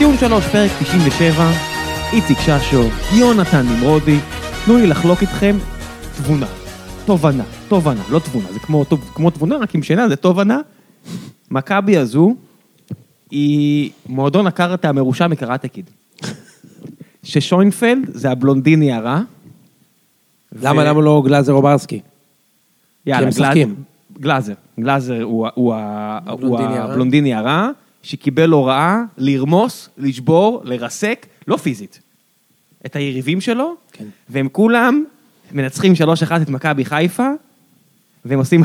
ציון שלוש, פרק 97, איציק ששו, יונתן נמרודי, תנו לי לחלוק איתכם תבונה, תובנה, תובנה, לא תבונה, זה כמו, טוב- כמו תבונה, רק עם שינה, זה תובנה. מכבי הזו היא מועדון הקארטה המרושע מקראטה קיד. ששוינפלד זה הבלונדיני הרע. למה, למה לא גלאזר או ברסקי? יאללה, גלאזר-. גלאזר, גלאזר הוא הבלונדיני הרע. שקיבל הוראה לרמוס, לשבור, לרסק, לא פיזית, את היריבים שלו, כן. והם כולם מנצחים 3-1 את מכבי חיפה, והם עושים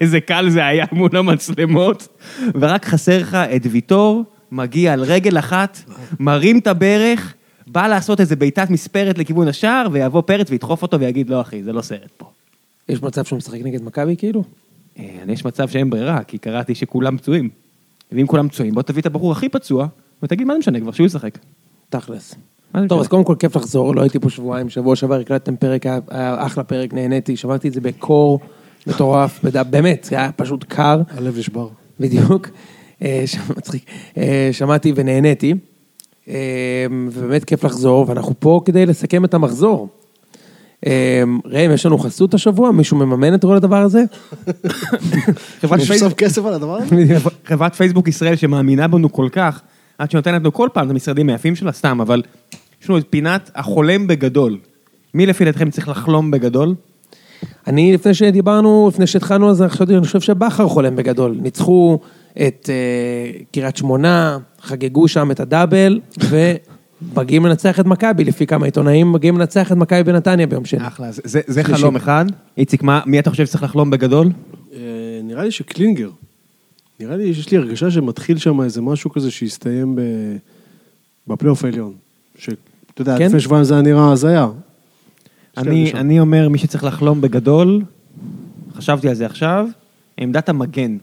איזה קל זה היה מול המצלמות, ורק חסר לך את ויטור, מגיע על רגל אחת, מרים את הברך, בא לעשות איזה בעיטת מספרת לכיוון השער, ויבוא פרץ וידחוף אותו ויגיד, לא אחי, זה לא סרט פה. יש מצב שהוא משחק נגד מכבי כאילו? אה, יש מצב שאין ברירה, כי קראתי שכולם פצועים. ואם כולם פצועים, בוא תביא את הבחור הכי פצוע, ותגיד, מה זה משנה כבר, שהוא ישחק. תכלס. טוב? אז קודם כל כיף לחזור, לא הייתי פה שבועיים, שבוע שעבר הקלטתם פרק, היה- אחלה פרק, נהניתי, שמעתי את זה בקור מטורף, באמת, זה היה פשוט קר, הלב נשבר. בדיוק, אה, מצחיק, אה, שמעתי ונהניתי, אה, ובאמת כיף לחזור, ואנחנו פה כדי לסכם את המחזור. אה, ראם, יש לנו חסות השבוע? מישהו מממן את כל הדבר הזה? פייסבוק- בסוף כסף על הדבר הזה? חברת פייסבוק ישראל שמאמינה בנו כל כך, עד שנותנת לנו כל פעם את המשרדים היפים שלה, סתם, אבל יש לנו את פינת החולם בגדול. מי לפי דעתכם צריך לחלום בגדול? אני, לפני שדיברנו, לפני שהתחלנו, אז חשבתי, אני חושב שבכר חולם בגדול. ניצחו את אה, קריית שמונה, חגגו שם את הדאבל, ומגיעים לנצח את מכבי, לפי כמה עיתונאים, מגיעים לנצח את מכבי בנתניה ביום שני. אחלה, זה- זה. חלום אחד. איציק, מה- מי אתה חושב שצריך לחלום בגדול? אה, נראה לי שקלינגר. נראה לי, יש לי הרגשה שמתחיל שם איזה משהו כזה שיסתיים ב... בפלייאוף העליון. שאתה יודע, כן? לפני שבועיים זה היה נראה הזיה. אני. אני אומר, מי שצריך לחלום בגדול, חשבתי על זה עכשיו, עמדת המגן.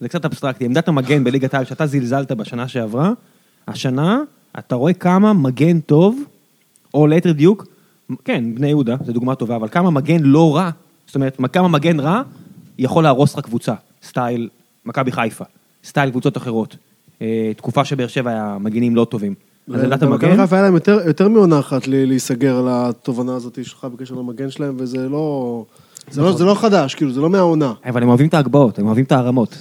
זה קצת אבסטרקטי, עמדת המגן בליגת העל, שאתה זלזלת בשנה שעברה, השנה, אתה רואה כמה מגן טוב, או ליתר דיוק, כן, בני יהודה, זו דוגמה טובה, אבל כמה מגן לא רע, זאת אומרת, כמה מגן רע יכול להרוס לך קבוצה, סטייל מכבי חיפה, סטייל קבוצות אחרות. אה, תקופה שבאר שבע היה מגנים לא טובים. אז עמדת במכבי המגן, חיפה היה להם יותר- מעונה אחת להיסגר על התובנה הזאת שלך בקשר למגן שלהם, וזה לא... זה לא- זה לא חדש, כאילו, זה לא מהעונה. אבל הם אוהבים את ההגבהות, הם אוהבים את הערמות.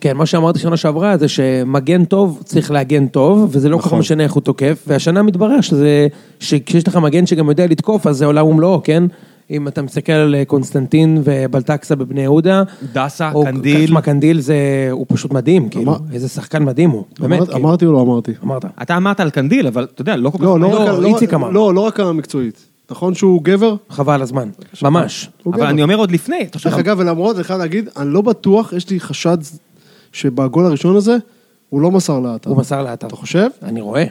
כן, מה שאמרתי שנה שעברה זה שמגן טוב צריך להגן טוב, וזה לא כל כך נכון. משנה איך הוא תוקף, והשנה מתברר שזה, שכשיש לך מגן שגם יודע לתקוף, אז זה עולם ומלואו, כן? אם אתה מסתכל על אה, קונסטנטין ובלטקסה בבני יהודה, דסה, או קנדיל. תשמע, קנדיל זה, הוא פשוט מדהים, כאילו, אמר- איזה שחקן מדהים הוא, באמת, אמרת- כאילו. אמרתי או לא אמרתי? אמרת. אתה אמרת על קנדיל, אבל אתה יודע, לא כל כך... לא, לא לא, על- לא- איציק אמר. לא, לא רק המקצועית. נכון שהוא גבר? חבל על הזמן, ממש. אבל גבר. אני אומר עוד לפני, אתה חושב... דרך אגב, ולמרות, אני חייב להגיד, אני לא בטוח, יש לי חשד שבגול הראשון הזה, הוא לא מסר לעטר. הוא מסר לאתר. אתה חושב? אני רואה. אם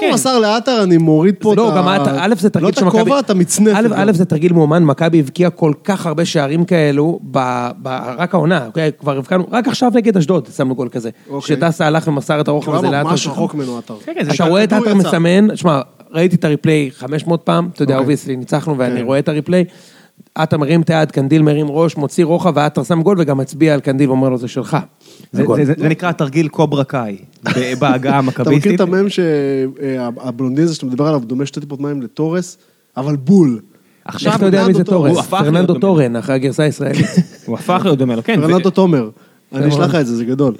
כן. הוא מסר לעטר, אני מוריד פה זה את לא, ה... גם את- א' זה תרגיל לא את של מכבי. הכובע, את המצנפת. א', גם. א', זה תרגיל מאומן, מכבי הבקיעה כל כך הרבה שערים כאלו, ב- ב- רק העונה, אוקיי? כבר הבקענו, רק עכשיו נגד אשדוד שמנו גול כזה. אוקיי. שדסה הלך ומסר את הרוחב הזה היה לאתר. ממש רחוק ממנו עטר. כן, כן, זה אתה רואה את עטר. מסמן, שמע, ראיתי את הריפליי 500 פעם, אתה יודע. אובייסלי, ניצחנו ואני כן. רואה את הריפליי. עטר מרים את היד, קנדיל מרים ראש, מוציא רוחב, ועטר שם גול וגם מצביע על קנדיל ואומר לו זה שלך. זה- גול. זה- זה זה נקרא תרגיל קוברה קאי, בהגעה אתה מכיר המכביסטית. את המם שהבלונדין הזה שאתה מדבר עליו דומה שתי טיפות מים לתורס, אבל בול. עכשיו אתה יודע מי זה תורס? פרננדו. טורן, אחרי הגרסה הישראלית. הוא הפך להיות דומה לו, כן. פרננדו תומר. אני מאוד. אשלח לך את זה, זה גדול.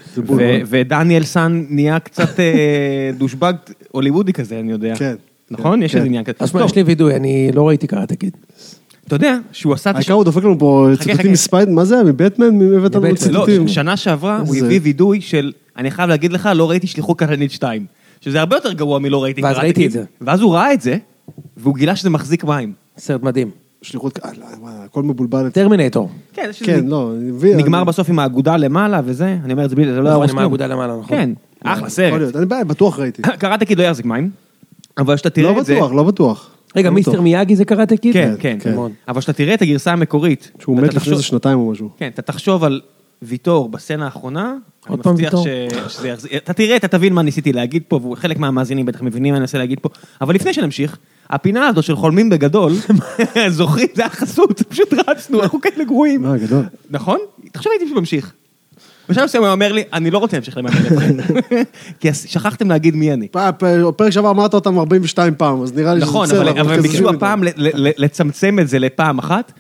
ודניאל סאן נהיה קצת אה, douchebag הוליוודי כזה, אני יודע. כן. נכון? כן, יש כן. איזה עניין כזה. אז טוב, יש לי וידוי, אני לא ראיתי קראטה קיד. אתה יודע שהוא עשה... את העיקר הוא דופק לנו פה. ציטוטים מספייד, מה זה היה? מבטמן? מי הבאת לנו מבטמן. לא, ציטוטים? שנה שעברה הוא הביא וידוי של, אני חייב להגיד לך, לא ראיתי שליחות קטלנית 2. שזה הרבה יותר גרוע מלא ראיתי ואז קראטה ראיתי קיד. את זה. ואז הוא ראה את זה, והוא גילה שזה מחזיק מים. סרט מדהים. שליחות, אה, לא, הכל מבולבל. טרמינטור. כן, יש כן, לא. נגמר בסוף עם האגודה למעלה וזה, אני אומר את זה בלי, זה לא נכון, יהרוס עם כלום. האגודה למעלה, נכון. כן, אחלה סרט. אני בטוח ראיתי. קראטה קיד לא יחזיק מים, אבל כשאתה תראה לא את זה... בטוח, לא בטוח. רגע, לא מיסטר. מיאגי זה קראטה קיד? כן, כן, כן. מאוד. אבל כשאתה תראה את הגרסה המקורית... שהוא מת לפני איזה שנתיים או משהו. כן, אתה תחשוב על ויטור בסצנה האחרונה, אני עוד פעם מבטיח ויטור. ש- שזה יחזיר, אתה תראה, אתה תבין מה ניסיתי להגיד פה, וחלק מהמאזינים בטח מבינים מה אני מנסה להגיד פה, אבל לפני שנמשיך, הפינה הזו של חולמים בגדול, זוכרים, זה היה חסות, פשוט רצנו, אנחנו כאלה גרועים. מה, גדול. נכון? תחשוב הייתי ממשיך. בשלב מסוים הוא אומר לי, אני לא רוצה להמשיך למאמן אתכם. כי שכחתם להגיד מי אני. פ- פרק שעבר אמרת אותם 42 פעם, אז נראה לי שזה נכון, בסדר, אבל אבל הם ביקשו. הפעם לצמצם את זה לפעם אחת,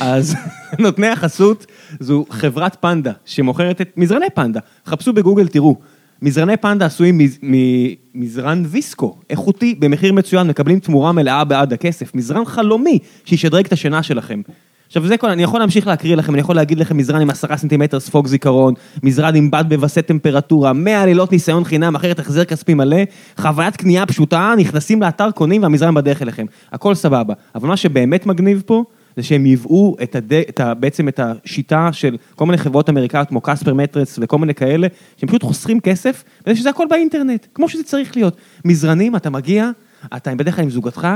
אז נותני החסות זו חברת פנדה שמוכרת את מזרני פנדה. חפשו בגוגל, תראו. מזרני פנדה עשויים מז- ממזרן ויסקו, איכותי, במחיר מצוין, מקבלים תמורה מלאה בעד הכסף. מזרן חלומי שישדרג את השינה שלכם. עכשיו זה כל, אני יכול להמשיך להקריא לכם, אני יכול להגיד לכם מזרן עם עשרה סנטימטר ספוג זיכרון, מזרן עם בד בווסת טמפרטורה, 100 לילות ניסיון חינם, אחרת החזר כספי מלא, חוויית קנייה פשוטה, נכנסים לאתר, קונים והמזרן בדרך אליכם. הכל סבבה. אבל מה שבאמת מגניב פה, זה שהם ייבאו את הד... את ה... בעצם את השיטה של כל מיני חברות אמריקאיות כמו קספר מטרס וכל מיני כאלה, שהם פשוט חוסכים כסף, וזה שזה הכל באינטרנט, כמו שזה צריך להיות. מזרנים, אתה מגיע, אתה בדרך כלל עם זוגתך,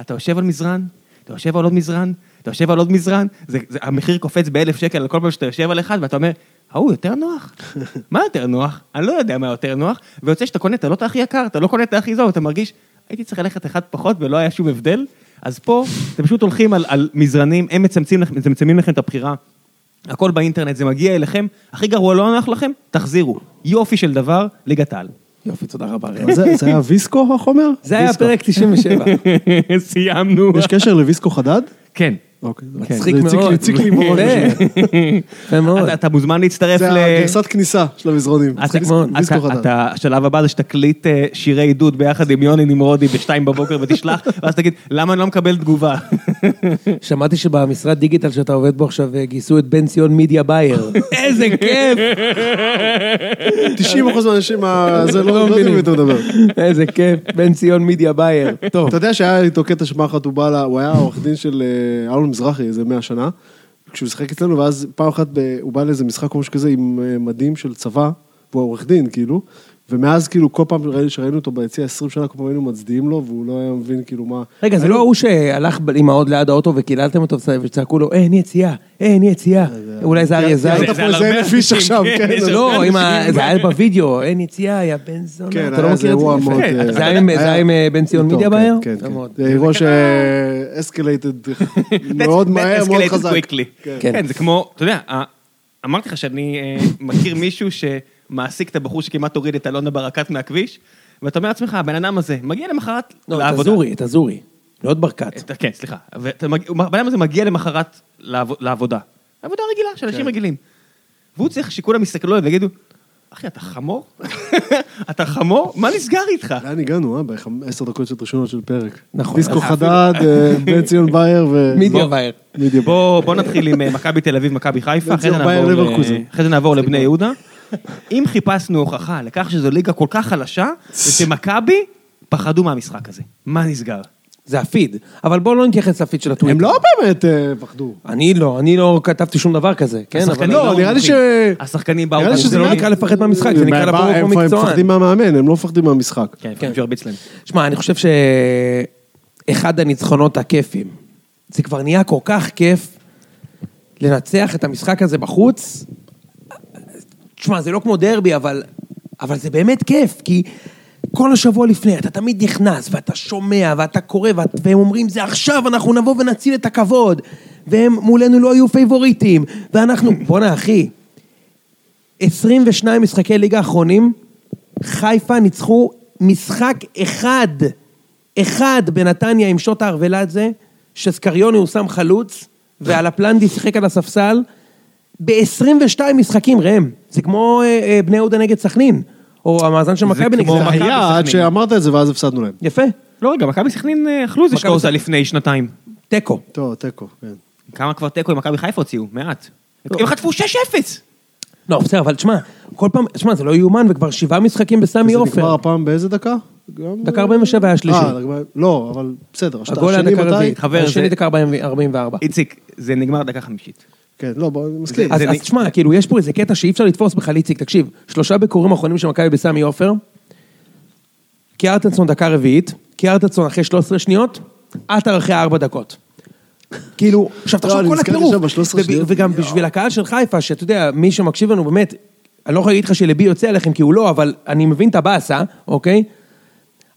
אתה יושב על מזרן, אתה יושב על עוד מזרן, אתה יושב על עוד מזרן, זה, זה, המחיר קופץ באלף שקל על כל פעם שאתה יושב על אחד, ואתה אומר, ההוא יותר נוח. מה יותר נוח? אני לא יודע מה יותר נוח, ויוצא שאתה קונה, אתה לא את הכי יקר, אתה לא קונה את הכי זול, אתה מרגיש, הייתי צריך ללכת אחד פחות ולא היה שום הבדל. אז פה, אתם פשוט הולכים על, על מזרנים, הם מצמצמים, לכם- מצמצמים לכם את הבחירה. הכל באינטרנט, זה מגיע אליכם, הכי גרוע לא נוח לכם, תחזירו. יופי של דבר, ליגת העל. יופי, תודה רבה. ראם. זה זה היה ויסקו החומר? זה היה. פרק 97. סיימנו. יש קשר לוויסקו חדד? כן. אוקיי. זה- מצחיק זה לי- מאוד. הציק לי מאוד. אתה, אתה מוזמן להצטרף זה ל... הגרסת כניסה של המזרונים. אתה, ויסקו- ויסקו אתה, השלב הבא זה שתקליט אה, שירי עידוד ביחד עם יוני נמרודי בשתיים בבוקר ותשלח, ואז תגיד, למה אני לא מקבל תגובה? שמעתי שבמשרד דיגיטל שאתה עובד בו עכשיו אה, גייסו את בן ציון מידיה בייר. איזה כיף! 90% מהאנשים, ה- זה לא לא לא יודעים מבינים. מי אתה מדבר. איזה כיף, בן ציון מידיה בייר. טוב. אתה יודע שהיה איתו קטע אחת הוא בא, ל- הוא היה עורך דין של אה, אלון מזרחי איזה 100 שנה, כשהוא שיחק אצלנו, ואז פעם אחת הוא בא לאיזה משחק או משהו כזה עם אה, מדים של צבא, והוא עורך דין כאילו, ומאז כאילו כל פעם שראינו- שראינו אותו ביציע 20 שנה, כל פעם היינו מצדיעים לו, והוא לא היה מבין כאילו מה... רגע, זה לא ההוא שהלך עם ההוד ליד האוטו וקיללתם אותו וצעקו לו, אין יציאה, אין יציאה. אולי זה אריה. יצאת פה איזה אלף איש עכשיו, כן. יש לא, הרבה. זה היה בווידאו, אין יציאה, יא בן זונה. כן, אתה היה לא איזה מכיר את אירוע זה? מאוד... אה, זה היה עם- זה היה עם אה, בן ציון מידיה כן, בייר? כן, כן. מאוד. זה אירוע ש escalated מאוד מהר, מאוד חזק. כן. כן, זה כמו, אתה יודע, אה, אמרתי לך שאני אה, מכיר מישהו שמעסיק את הבחור שכמעט הוריד את אלונה ברקת מהכביש, ואתה אומר לעצמך, הבן אדם הזה מגיע למחרת לא, את לעבודה. אזורי, את אזורי. לא את ברקת. את- כן, סליחה. הבן אדם הזה מגיע למחרת לעב- לעבודה. עבודה רגילה של כן. אנשים רגילים. והוא צריך שכולם יסתכלו עליו ויגידו, אחי, אתה חמור? אתה חמור? מה נסגר איתך? לאן הגענו, אה? בעשר דקות ראשונות של פרק. נכון. דיסקו אז חדד, אה, בן ציון בייר ו... מידיה. מידיה בייר. בוא, בוא נתחיל עם אה, מכבי תל אביב, מכבי חיפה, אחרי זה ציון בייר נעבור ל- לברקוזן. אחרי זה נעבור לבני יהודה. אם חיפשנו הוכחה לכך שזו ליגה כל כך חלשה, זה שמכבי פחדו מהמשחק הזה. מה נסגר? זה הפיד. אבל בואו לא נתייחס לפיד של הטוויטר. הם לא באמת אה, פחדו. אני לא, אני לא כתבתי שום דבר כזה, כן? אבל... לא, נראה לי ש... השחקנים באו... נראה לי שזה זה לא נקרא לפחד מהמשחק, זה נקרא לבוא הם- כמו הם מקצוען. מפחדים מהמאמן, הם לא מפחדים מהמשחק. כן, כן, שירביץ להם. שמע, אני חושב שאחד הניצחונות הכיפים, זה כבר נהיה כל כך כיף לנצח את המשחק הזה בחוץ. תשמע, זה לא כמו דרבי, אבל, אבל זה באמת כיף, כי כל השבוע לפני, אתה תמיד נכנס, ואתה שומע, ואתה קורא, ואת, והם אומרים, זה עכשיו, אנחנו נבוא ונציל את הכבוד, והם מולנו לא יהיו פייבוריטים, ואנחנו, בואנה אחי, 22 משחקי ליגה האחרונים, חיפה ניצחו משחק אחד, אחד בנתניה עם שוט הארוולדזה, שסקריוני הוא שם חלוץ, ועל הפלנדי שיחק על הספסל, ב-22 משחקים, ראם. זה כמו אה, אה, בני יהודה נגד סכנין, או המאזן של מכבי נגד כמו סכנין. מכבי היה עד. שאמרת את זה ואז הפסדנו להם. יפה, לא, רגע, מכבי סכנין אה, אכלו איזה סכנין. לפני שנתיים. תיקו. טוב, תיקו, כן. כמה כבר תיקו עם מכבי חיפה הוציאו? מעט. הם חטפו 6-0! לא, בסדר, אבל תשמע, כל פעם, תשמע, זה לא יאומן, וכבר שבעה משחקים בסמי זה עופר. נגמר הפעם באיזה דקה? דקה 47 היה דקה- לא, אבל בסדר. הגול היה השני דקה מתי? רביעית, חבר, השני זה- דקה 40 44. איציק, זה נגמר דקה חמישית. כן, לא, בוא, אני מסכים. אז תשמע, כאילו, יש פה איזה קטע שאי אפשר לתפוס בכלל, איציק, תקשיב, שלושה ביקורים אחרונים של מכבי בסמי עופר, קיארטנסון דקה רביעית, קיארטנסון אחרי 13 שניות, עטר אחרי 4 דקות. כאילו, עכשיו לא, תחשוב כל הטירוף, שם ב-13 וב- שניות. וגם בשביל הקהל של חיפה, שאתה יודע, מי שמקשיב לנו באמת, אני לא יכול להגיד לך שליבי יוצא עליכם כי הוא לא, אבל אני מבין את הבאסה, אוקיי?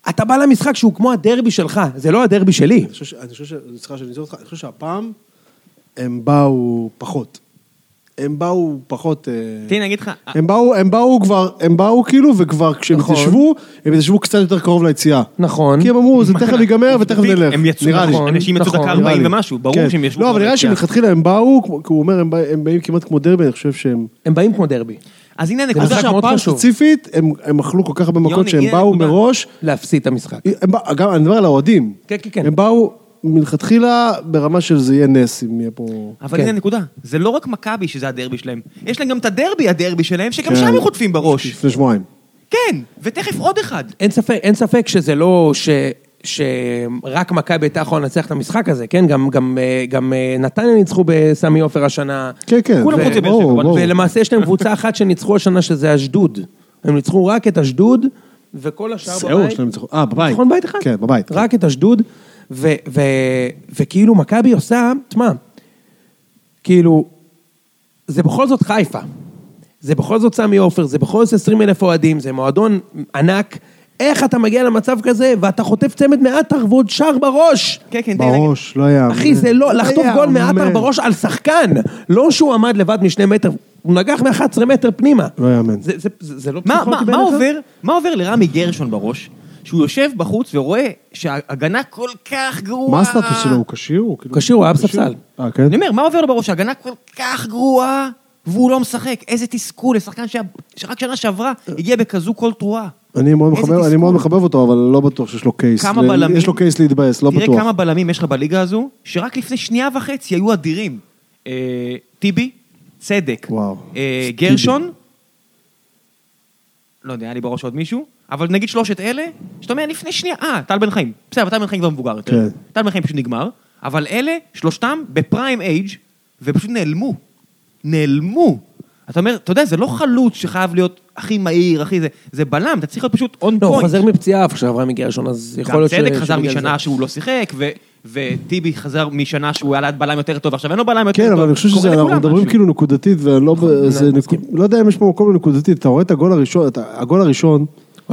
אתה בא למשחק שהוא כמו הדרבי שלך, זה לא הדרבי שלי. אני חושב ש... אני חושב ש... סליחה שאני אצא אותך, אני חושב שהפעם הם באו פחות. הם באו פחות... אה, תראה, אני אגיד לך, הם באו, הם באו כבר, הם באו כאילו, וכבר כשהם נכון. התיישבו, הם התיישבו קצת יותר קרוב ליציאה. נכון. כי הם אמרו, זה תכף ייגמר ותכף נלך. הם יצאו. נכון. אנשים יצאו נכון, דקה נראה 40 לי. ומשהו, ברור כן. שהם ישבו. לא, אבל נראה. שמלכתחילה הם באו, כמו- כי הוא אומר, הם בא- הם באים כמעט כמו דרבי, אני חושב שהם... הם באים כמו דרבי. אז הנה הנקודה. משחק מאוד חשוב. ספציפית, הם הם אכלו כל כך הרבה מכות שהם באו. מראש, להפסיד את המשחק. הם גם, אני מדבר על האוהדים. כן, כן, כן. הם באו מלכתחילה ברמה של זה יהיה נס אם יהיה פה... אבל כן. הנה הנקודה, זה לא רק מכבי שזה הדרבי שלהם, יש להם גם את הדרבי הדרבי שלהם, שגם כן. שם הם חוטפים בראש. לפני שבועיים. כן, ותכף עוד אחד. אין ספק, אין ספק שזה לא ש... שרק מכבי הייתה יכולה לנצח את המשחק הזה, כן? גם, גם, אה, גם אה, נתניה ניצחו בסמי עופר השנה. כן, כן. כולם חוץ מבאר שבע. ולמעשה יש להם קבוצה אחת שניצחו השנה, שזה אשדוד. הם ניצחו רק את אשדוד, וכל השאר זהו, בבית. יש להם ניצחון. אה, בבית. ניצחון בית אחד? כן, בבית. רק את אשדוד, וכאילו מכבי עושה, תשמע, כאילו, זה בכל זאת חיפה. זה בכל זאת סמי עופר, זה בכל זאת 20 אלף אוהדים, זה מועדון ענק. איך אתה מגיע למצב כזה, ואתה חוטף צמד מעטר ועוד שער בראש? כן, כן, תן לי להגיד. בראש, לא היה... אחי, זה לא, לחטוף גול מעטר. בראש על שחקן. לא שהוא עמד לבד משני מטר, הוא נגח מ-11 מטר פנימה. לא יאמן. זה, לא מה בעיניך? מה עובר לרמי גרשון בראש? שהוא יושב בחוץ ורואה שההגנה כל כך גרועה. מה הסטטוס שלו? הוא כשיר? הוא כאילו- כשיר, הוא היה בספסל. אה, כן? אני אומר, מה עובר לו בראש? ההגנה כל כך גרועה, והוא לא משחק. איזה תסכול לשחקן שה- שרק שנה שעברה הגיע בכזו כל תרועה. אני מאוד איזה מחבב, אני תסכול. מאוד מחבב אותו, אבל לא בטוח שיש לו קייס. כמה ל- בלמים? יש לו קייס להתבאס, לא תראה בטוח. כמה בלמים יש לך בליגה הזו, שרק לפני שנייה וחצי היו אדירים. אה, טיבי, צדק, וואו. אה. גרשון, לא יודע, היה לי בראש עוד מישהו, אבל נגיד שלושת אלה, שאתה אומר לפני שנייה, אה, טל בן חיים, בסדר, אבל טל בן חיים כבר מבוגר יותר. כן. טל בן חיים פשוט נגמר, אבל אלה, שלושתם בפריים אייג' ופשוט נעלמו. נעלמו. אתה אומר, אתה יודע, זה לא חלוץ שחייב להיות הכי מהיר, הכי זה, זה בלם, אתה צריך להיות פשוט און לא, הוא פוינט. חזר מפציעה עכשיו, אברהם מגרשון, אז יכול גם להיות ש... צדק חזר משנה. שהוא לא שיחק, ו- וטיבי חזר משנה שהוא היה ליד בלם יותר טוב, עכשיו אין לו בלם יותר טוב. כן, אבל אני חושב שזה, אנחנו מדברים. כאילו נקודתית, ולא, ב- זה אני נק- מסכים. לא יודע אם יש פה מקום לנקודתית, אתה רואה את הגול הראשון, הגול הראשון,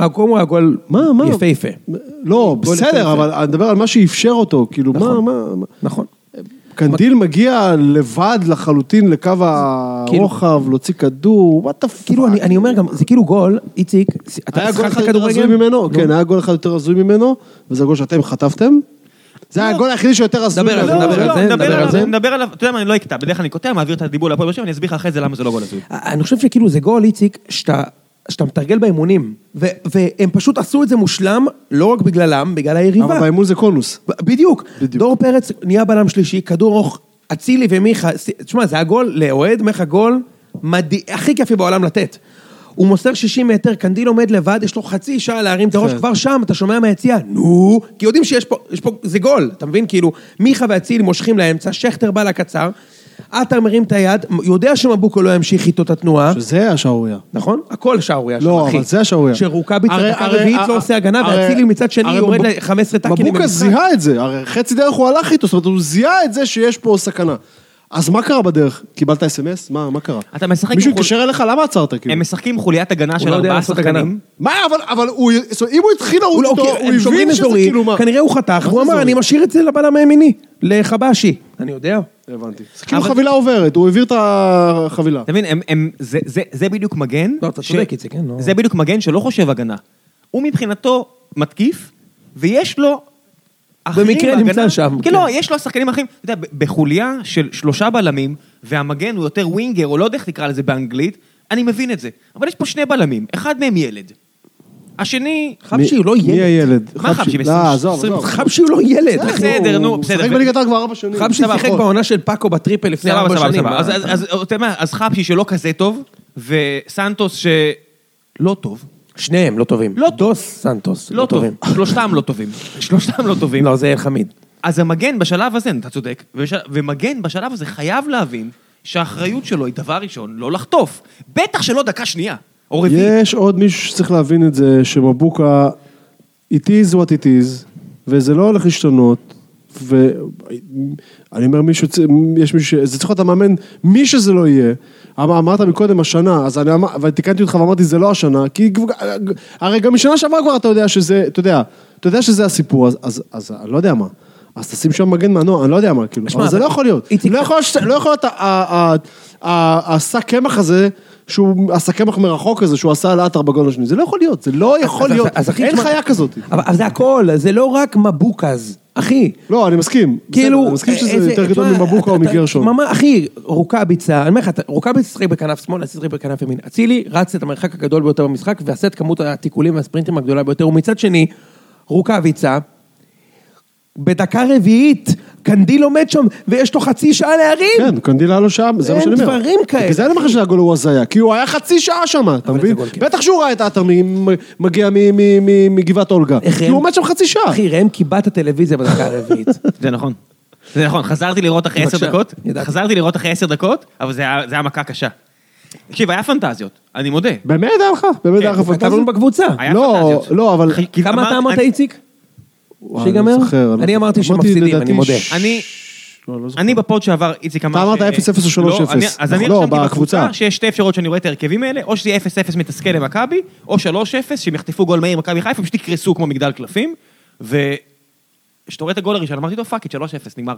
הקום הוא הגול מה, מה? יפהפה. לא, גול בסדר. אבל אני מדבר על מה שאפשר אותו, כאילו, מה, נכון. מה, מה, נכון. קנדיל מגיע לבד לחלוטין לקו הרוחב, להוציא כדור, the fuck. כאילו, אני אני אומר גם, זה כאילו גול, איציק, אתה היה גול אחד יותר הזוי כדורגל? ממנו, כן, היה גול אחד יותר הזוי ממנו, וזה הגול שאתם חטפתם. זה היה הגול היחידי שיותר הזוי. דבר על זה, לא, נדבר לא, על זה, נדבר על זה. נדבר עליו, אתה יודע מה, אני לא אקטע, בדרך כלל אני קוטע, מעביר את הדיבור להפועל באר שבע, אני אסביר לך אחרי זה למה זה לא גול הזוי. אני חושב שכאילו זה גול, איציק, שאתה, שאתה מתרגל באימונים, והם פשוט עשו את זה מושלם, לא רק בגללם, בגלל היריבה. אבל באימון זה קונוס. בדיוק. בדיוק. דור פרץ נהיה בלם שלישי, כדור ארוך, אצילי ומיכה, תשמע, זה היה גול לאוהד, לך גול הכי כיפי בעולם לתת. הוא מוסר 60 מטר, קנדיל עומד לבד, יש לו חצי שעה להרים את הראש, כבר שם, אתה שומע מהיציאה, נו, כי יודעים שיש פה, יש פה, זה גול, אתה מבין? כאילו, מיכה ואצילי מושכים לאמצע, שכטר בא לקצר, עטר מרים את היד, יודע שמבוקו לא ימשיך איתו את התנועה, שזה השערוריה. נכון? הכל שערוריה לא, שם, אחי. אבל זה השערוריה. שרוקאביץ בדקה רביעית לא עושה הגנה, ואצילי מצד שני הרי יורד מבוק- ל-15 טאקלים מבוקה זיהה את זה, הרי חצי דרך הוא הלך איתו, זאת אומרת, הוא זיהה את זה שיש פה סכנה. אז מה קרה בדרך? קיבלת אס.אם.אס? מה, מה קרה? אתה משחק מישהו עם חול- התקשר אליך, למה עצרת כאילו? הם משחקים עם חוליית הגנה של לא יודע ארבעה לעשות הגנה. שחקנים. מה, אבל, אבל הוא, זאת אומרת, אם הוא התחיל לרוץ הוא לא, איתו, כי הוא הם שומרים הבין שזה אזורי, כאילו מה. כנראה הוא חתך, והוא זה אמר? אני משאיר את זה לבלם הימיני, לחבשי. אני יודע. הבנתי. זה כאילו אבל- חבילה עוברת, הוא העביר את החבילה. אתה מבין, הם- הם- זה- זה- זה בדיוק מגן. לא, אתה ש- צודק, איציק, כן, לא. זה בדיוק מגן שלא חושב הגנה. הוא מבחינתו מתקיף, ויש לו... אחרים במקרה נמצא שם, כן, כן. לא, יש לו שחקנים אחרים. אתה יודע, בחוליה של שלושה בלמים, והמגן הוא יותר ווינגר, או לא יודע איך תקרא לזה באנגלית, אני מבין את זה. אבל יש פה שני בלמים, אחד מהם ילד. השני... חבשי הוא לא מי ילד. הילד? מה חבשי? לא, עזוב, עזוב. חבשי הוא לא ילד. בסדר, נו, הוא בסדר. משחק בליגת העל כבר ארבע שנים. חבשי שיחק. בעונה של פאקו בטריפל לפני ארבע שנים. אז אתה יודע מה, אז חבשי שלא כזה טוב, וסנטוס שלא טוב. שניהם לא טובים. לא טוב. דוס סנטוס. לא טוב. שלושתם לא טובים. שלושתם לא טובים. לא, זה אלחמיד. אז המגן בשלב הזה, אתה צודק, ומגן בשלב הזה חייב להבין שהאחריות שלו היא דבר ראשון, לא לחטוף. בטח שלא דקה שנייה, או רביעית. יש עוד מישהו שצריך להבין את זה, שמבוקה, it is what it is, וזה לא הולך להשתנות, ואני אומר מישהו, יש מישהו, זה צריך להיות המאמן, מי שזה לא יהיה. אמר- אמרת מקודם השנה, אז אני אמר, ותיקנתי אותך ואמרתי זה לא השנה, כי הרי גם משנה שעברה כבר אתה יודע שזה, אתה יודע, אתה יודע שזה הסיפור, אז, אז, אז אני לא יודע מה. אז תשים שם מגן מנוע, אני לא יודע מה, כאילו, אבל זה לא יכול להיות. איציק- לא יכול להיות לא יכול להיות השק קמח הזה, שהוא, השק קמח מרחוק הזה, שהוא עשה על עטר בגול השני, זה לא יכול להיות, זה לא יכול להיות, אין חיה כזאת. אבל אבל זה הכל, זה לא רק מבוקז, אחי. לא, אני מסכים. כאילו, אני מסכים שזה יותר גדול ממבוקה או מגרשון. אחי, רוקאביצה, אני אומר לך, רוקאביצה שיחק בכנף שמאל, אצילי שיחק בכנף ימין. אצילי רץ את המרחק הגדול ביותר במשחק, ועשה את כמות התיקולים והספרינטים הגדולה ביותר, ומצד שני, רוקאביצה, בדקה רביעית, קנדיל עומד שם, ויש לו חצי שעה להרים. כן, קנדיל היה לו שם, זה מה אין שאני אומר. דברים כאלה. כי זה היה למחר שהגול הוא הזיה, כי הוא היה חצי שעה שם, אתה מבין? כיף. בטח שהוא ראה את עטר מ- מגיע מ- מ- מ- מגבעת אולגה. כי הוא עומד שם חצי שעה. אחי, ראם קיבע את הטלוויזיה בדקה הרביעית. זה נכון. זה נכון, חזרתי לראות אחרי עשר דקות. חזרתי לראות אחרי עשר דקות, אבל זה היה מכה קשה. תקשיב, היה פנטזיות, אני מודה. באמת היה לך? באמת היה לך פנטזיה? לנו בקבוצה. היה לא, פנטזיות. לא, אבל... כמה אתה אמרת, איציק? וואי, שיגמר? אני זוכר, אני אמרתי שמפסידים, אני מודה. ש- אני- לא, לא. אני בפוד שעבר, איציק אמר... אתה אמרת ש- 0-0 או 3-0. לא, אני- אז אני לא, רשמתי בקבוצה. שיש שתי אפשרויות שאני רואה את ההרכבים האלה, או שזה יהיה 0-0 מתסכל למכבי, או 3-0 שהם יחטפו גול מהיר מכבי חיפה, פשוט יקרסו כמו מגדל קלפים, וכשאתה רואה את הגול הראשון, אמרתי לו fuck את 3-0, נגמר.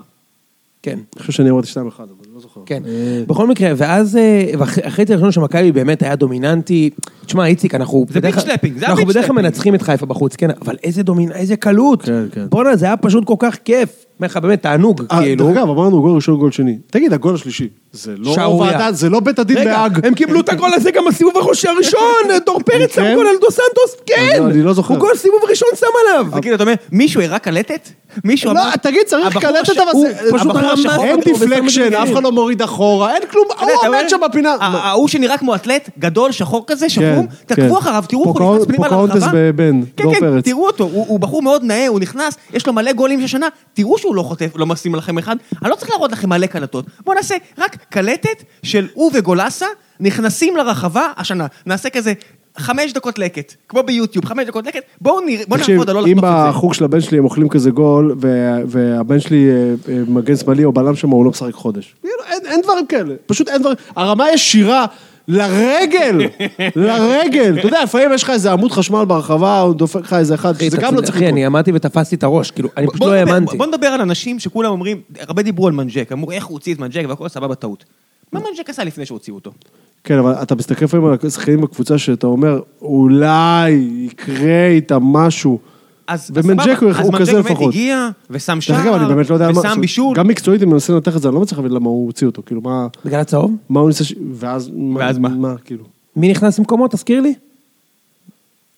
כן. אני חושב שאני אמרתי 2-1, אבל אני לא זוכר. כן. אה, בכל מקרה, ואז, אה, אחרי את הראשון שמכבי באמת היה דומיננטי, תשמע, איציק, אנחנו... זה בדרך ביג שלפינג, זה אנחנו הביג בדרך כלל. מנצחים את חיפה בחוץ, כן, אבל איזה דומינ... איזה קלות. כן, כן. בואנה, זה היה פשוט כל כך כיף. אומר לך, באמת, תענוג, אה, כאילו. דרך אגב, אמרנו גול ראשון, גול שני. תגיד, הגול השלישי, זה לא. ועדה, זה לא בית הדין בהאג. הם קיבלו את הגול הזה גם בסיבוב הראשי הראשון, דור פרץ שם כן? גול על דו סנטוס, כן! אני לא זוכר. הוא גול סיבוב ראשון שם עליו. זה כאילו, אתה אומר, מישהו הראה קלטת? מישהו לא, אמר... תגיד, צריך קלטת אבל זה... פשוט השחור אין deflection, אף אחד לא מוריד אחורה, אין כלום, הוא עומד שם בפינה. ההוא שנראה כמו אתלט, גדול, שחור כזה, שחום, כן. תעקבו אחריו, תראו איך הוא נכנס פנימה לרחבה. בבן, כן, דור כן, פרץ. תראו אותו, הוא הוא בחור מאוד נאה, הוא נכנס, יש לו מלא גולים של שנה, תראו שהוא לא חוטף, לא משים לכם אחד, אני לא צריך להראות לכם מלא קלטות, בואו נעשה רק קלטת של הוא וגולסה נכנסים לרחבה השנה, נעשה כזה חמש דקות לקט, כמו ביוטיוב, חמש דקות לקט, בואו נראה- בואו נעבוד על לא אם לחטוף את זה. בחוג של הבן שלי הם אוכלים כזה גול, וה- והבן שלי אה, אה, מגן שמאלי או בלם שם, הוא לא משחק חודש. אין- אין דברים כאלה, פשוט אין דברים, הרמה ישירה. לרגל, לרגל, אתה יודע, לפעמים יש לך איזה עמוד חשמל ברחבה, הוא דופק לך איזה אחד, זה גם לא צריך אחי. אני עמדתי ותפסתי את הראש, כאילו, אני פשוט לא האמנתי. בוא נדבר על אנשים שכולם אומרים, הרבה דיברו על מנג'ק, אמרו איך הוא הוציא את מנג'ק והכל סבבה טעות. מה מנג'ק עשה לפני שהוציאו אותו? כן, אבל אתה מסתכל לפעמים על השחקנים בקבוצה שאתה אומר, אולי יקרה איתם משהו. אז סבבה, הוא- אז הוא מנג'ק כזה באמת לפחות. הגיע, ושם אגב, שער, אני באמת לא יודע על מה, ושם בישול. גם מקצועית, אם אני מנסה לנתח את זה, אני לא מצליח להבין למה הוא הוציא אותו, כאילו, מה, בגלל הצהוב? מה הוא ניסה, ש- ואז, ואז מה? מה, כאילו, מי נכנס למקומו? תזכיר לי.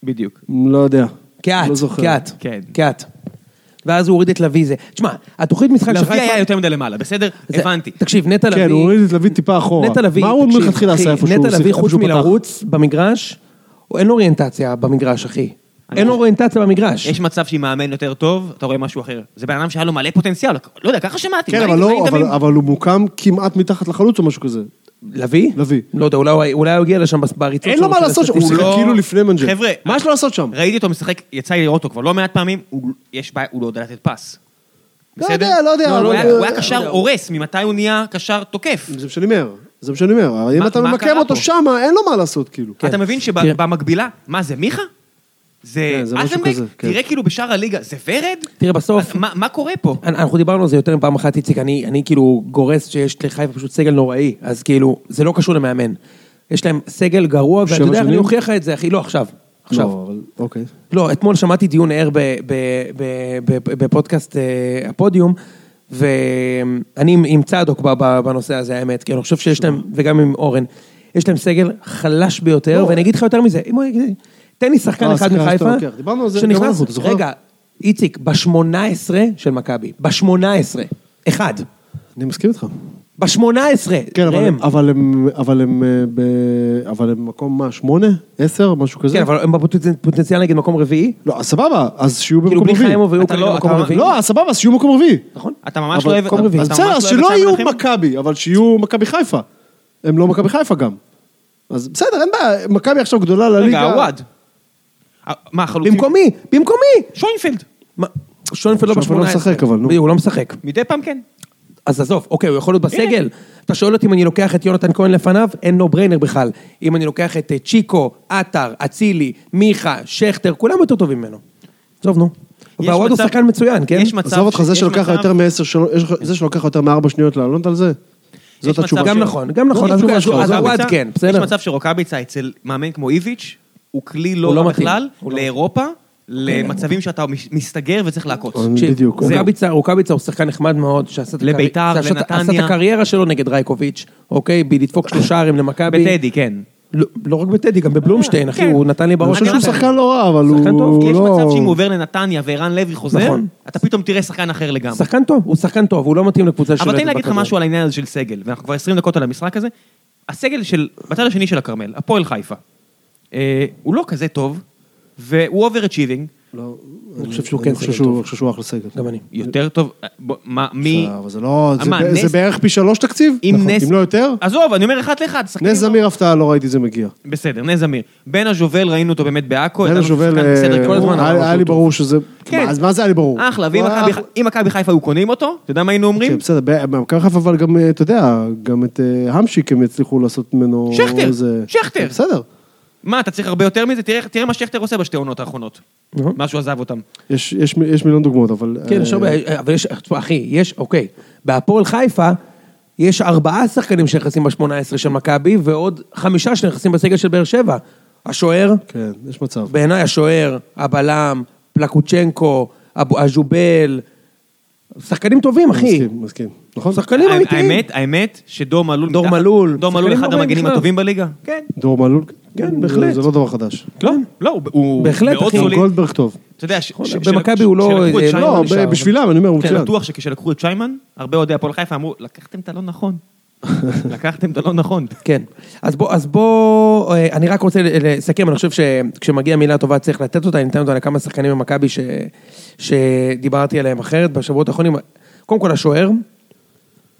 בדיוק. לא יודע. קהת, לא זוכר. קהת. כן. קהת. ואז הוא הוריד את לביא זה. תשמע, התוכנית משחק של לביא חיפה... היה יותר מדי למעלה, בסדר? זה- הבנתי. תקשיב, נטע לביא... כן, הוא הוריד את לביא טיפה אחורה. נטע לביא, מה הוא מלכתחילה עשה איפה שהוא נטע לביא חוץ? מלרוץ במגרש, אין לו אוריינטציה במגרש, אחי. אין לו אוריינטציה במגרש. יש מצב שעם מאמן יותר טוב, אתה רואה משהו אחר. זה בן אדם שהיה לו מלא פוטנציאל, לא יודע, ככה שמעתי. כן, אבל לא. אבל- אבל הוא מוקם כמעט מתחת לחלוץ או משהו כזה. לביא? לביא. לא יודע, אולי הוא- אולי הוא הגיע לשם בריצות אין לו מה לעשות שם, הוא. שיחק כאילו לפני מנג'ק. חבר'ה, מה יש לו לעשות שם? ראיתי אותו משחק, יצא לי לראות אותו כבר לא מעט פעמים, הוא- יש בעיה, הוא לא יודע לתת פס. לא בסדר? יודע, לא יודע, הוא אבל- היה- הוא היה לא קשר יודע. הורס, ממתי הוא נהיה קשר תוקף? זה מה שאני אומר, זה מה שאני אומר. אם אתה ממקם אותו? שם, אין לו מה לעשות, כאילו. אתה מבין. שבמקבילה, מה זה, מיכה? זה כן, זה משהו אזנבק? כזה, כן. תראה כאילו בשאר הליגה, זה ורד? תראה, בסוף- מה- מה קורה פה? אנחנו דיברנו על זה יותר מפעם אחת, איציק, אני, אני כאילו גורס שיש לחיפה פשוט סגל נוראי, אז כאילו, זה לא קשור למאמן. יש להם סגל גרוע, ואתה יודע, אני? אוכיח לך את זה, אחי, לא עכשיו. עכשיו. לא, אבל אוקיי. לא, אתמול שמעתי דיון ער בפודקאסט אה, הפודיום, ואני עם- צדוק בנושא הזה, האמת, כי אני חושב שיש להם, וגם עם אורן, יש להם סגל חלש ביותר, לא. ואני אגיד לך יותר מזה, אם הוא יגיד, תן לי שחקן אה, אחד מחיפה, גם שנכנס? רגע, איציק, ב-18 של מכבי, ב-18, אחד, אני מסכים איתך. ב-18, כן, אבל ראם. הם- אבל הם, אבל הם, אה, ב- אבל הם במקום מה, שמונה? עשר? משהו כזה? כן, אבל הם בפוטנציאל נגיד מקום רביעי, לא, אז סבבה, אז שיהיו כאילו במקום בלי רביעי. חיימוב והיו אתה כרגע לא- במקום רביעי, לא, אז סבבה, אז שיהיו במקום רביעי. נכון? אתה ממש אבל- לא אוהב... מקום. אז בסדר, אז לא שלא יהיו? מכבי, אבל שיהיו מכבי חיפה. הם לא מכבי חיפה גם. אז בסדר, אין בעיה, מכבי עכשיו גדולה לליגה. רגע, עווד. מה, חלוצים? במקומי, במקומי! שוינפלד. שוינפלד לא ב-18. שוינפלד לא משחק, אבל, נו. הוא לא משחק. מדי פעם כן. אז עזוב, אוקיי, הוא יכול להיות בסגל. אתה שואל אותי אם אני לוקח את יונתן כהן לפניו, אין נו בריינר בכלל. אם אני לוקח את אה, צ'יקו, עטר, אצילי, מיכה, שכטר, כולם יותר טובים ממנו. עזוב, נו. והוואד הוא שחקן מצוין, כן? יש מצב עזוב אותך, זה שלוקח מצב- יותר מעשר, לך- זה שלוקח יותר מארבע שניות לענות על זה? זאת התשובה גם. נכון, גם נכון, אז. הוואד כן, בסדר. יש מצב שרוקאביצה אצל מאמן כמו איביץ', הוא כלי לא הוא לא. בכלל, הוא לא לאירופה, למצבים שאתה מסתגר וצריך לעקוץ. תקשיב, בדיוק. רוקאביצה, רוקאביצה הוא שחקן נחמד מאוד, שעשה את הקרי- לביתר, שעשה- לנתניה. עשה את הקריירה שלו נגד רייקוביץ', אוקיי? בלדפוק שלושה שערים למכבי. בטדי, כן. לא לא רק בטדי, גם בבלומשטיין, אחי, כן. הוא נתן לי אני בראש. חושב שהוא. שחקן לא רע, אבל שחקן טוב, הוא יש לא... מצב שאם הוא עובר לנתניה וערן לוי חוזר, נכון. אתה פתאום תראה שחקן אחר לגמרי. שחקן טוב, הוא שחקן טוב, הוא לא מתאים לקבוצה שלו. אבל תן לי להגיד לך משהו על העניין הזה של סגל, ואנחנו כבר 20 דקות על המשחק הזה. הסגל של, בצד השני של הכרמל, הפועל חיפה, הוא לא כזה טוב, והוא overachieving, לא, אני חושב שהוא כן טוב. אני חושב שהוא אחלה סגל. גם אני. יותר טוב, אה, מה, מי... אבל זה לא... זה בערך פי שלוש תקציב? עם נכון. נס- אם לא יותר? עזוב, אני אומר אחד לאחד, נס לא- זמיר הפתעה, לא ראיתי את זה מגיע. בסדר, נס זמיר. בן הז'ובל, ראינו אותו באמת בעכו. בן בסדר אה, היה לי ברור שזה... כן. אז מה זה היה לי ברור? אחלה, ואם מכבי-. אם מכבי חיפה היו קונים אותו, אתה יודע מה היינו אומרים? כן, בסדר, במכבי חיפה אבל גם, אה, אתה יודע, גם את אה, המשיק הם הצליחו לעשות ממנו... שכטר, שכטר. בסדר. מה, אתה צריך הרבה יותר מזה? תראה, תראה מה שכטר עושה בשתי עונות האחרונות. נכון. מה שהוא עזב אותם. יש, יש, יש מיליון דוגמאות, אבל... כן, יש אה, הרבה, אבל יש, תשמע, אחי, יש, אוקיי, בהפועל חיפה, יש ארבעה שחקנים שנכנסים ב-18 של מכבי, ועוד חמישה שנכנסים בסגל של באר שבע. השוער, כן, יש מצב. בעיניי השוער, הבלם, פלקוצ'נקו, אבו- הז'ובל, שחקנים טובים, אחי. מסכים, מסכים. נכון? שחקנים אמיתיים. האמת, האמת, שדור מלול... דור מלול, דור מלול אחד המגנים. הטובים בליגה. כן. דור מלול? כן, בהחלט. זה לא דבר חדש. לא, לא, הוא- הוא בהחלט, אחי. סוליד. גולדברג טוב. אתה יודע, ש- במכבי הוא לא- אה, לא. בשבילם, אני אומר, הוא כן, מצוין. בטוח שכשלקחו את שיימן, הרבה אוהדי הפועל חיפה אמרו, לקחתם את הלא נכון. לקחתם את הלא נכון. כן. אז בוא, אז בוא, אה, אני רק רוצה לסכם, אני חושב שכשמגיעה מילה טובה צריך לתת אותה, אני אתן אותה לכמה שחקנים במכבי ש... שדיברתי עליהם אחרת בשבועות האחרונים. קודם כל השוער,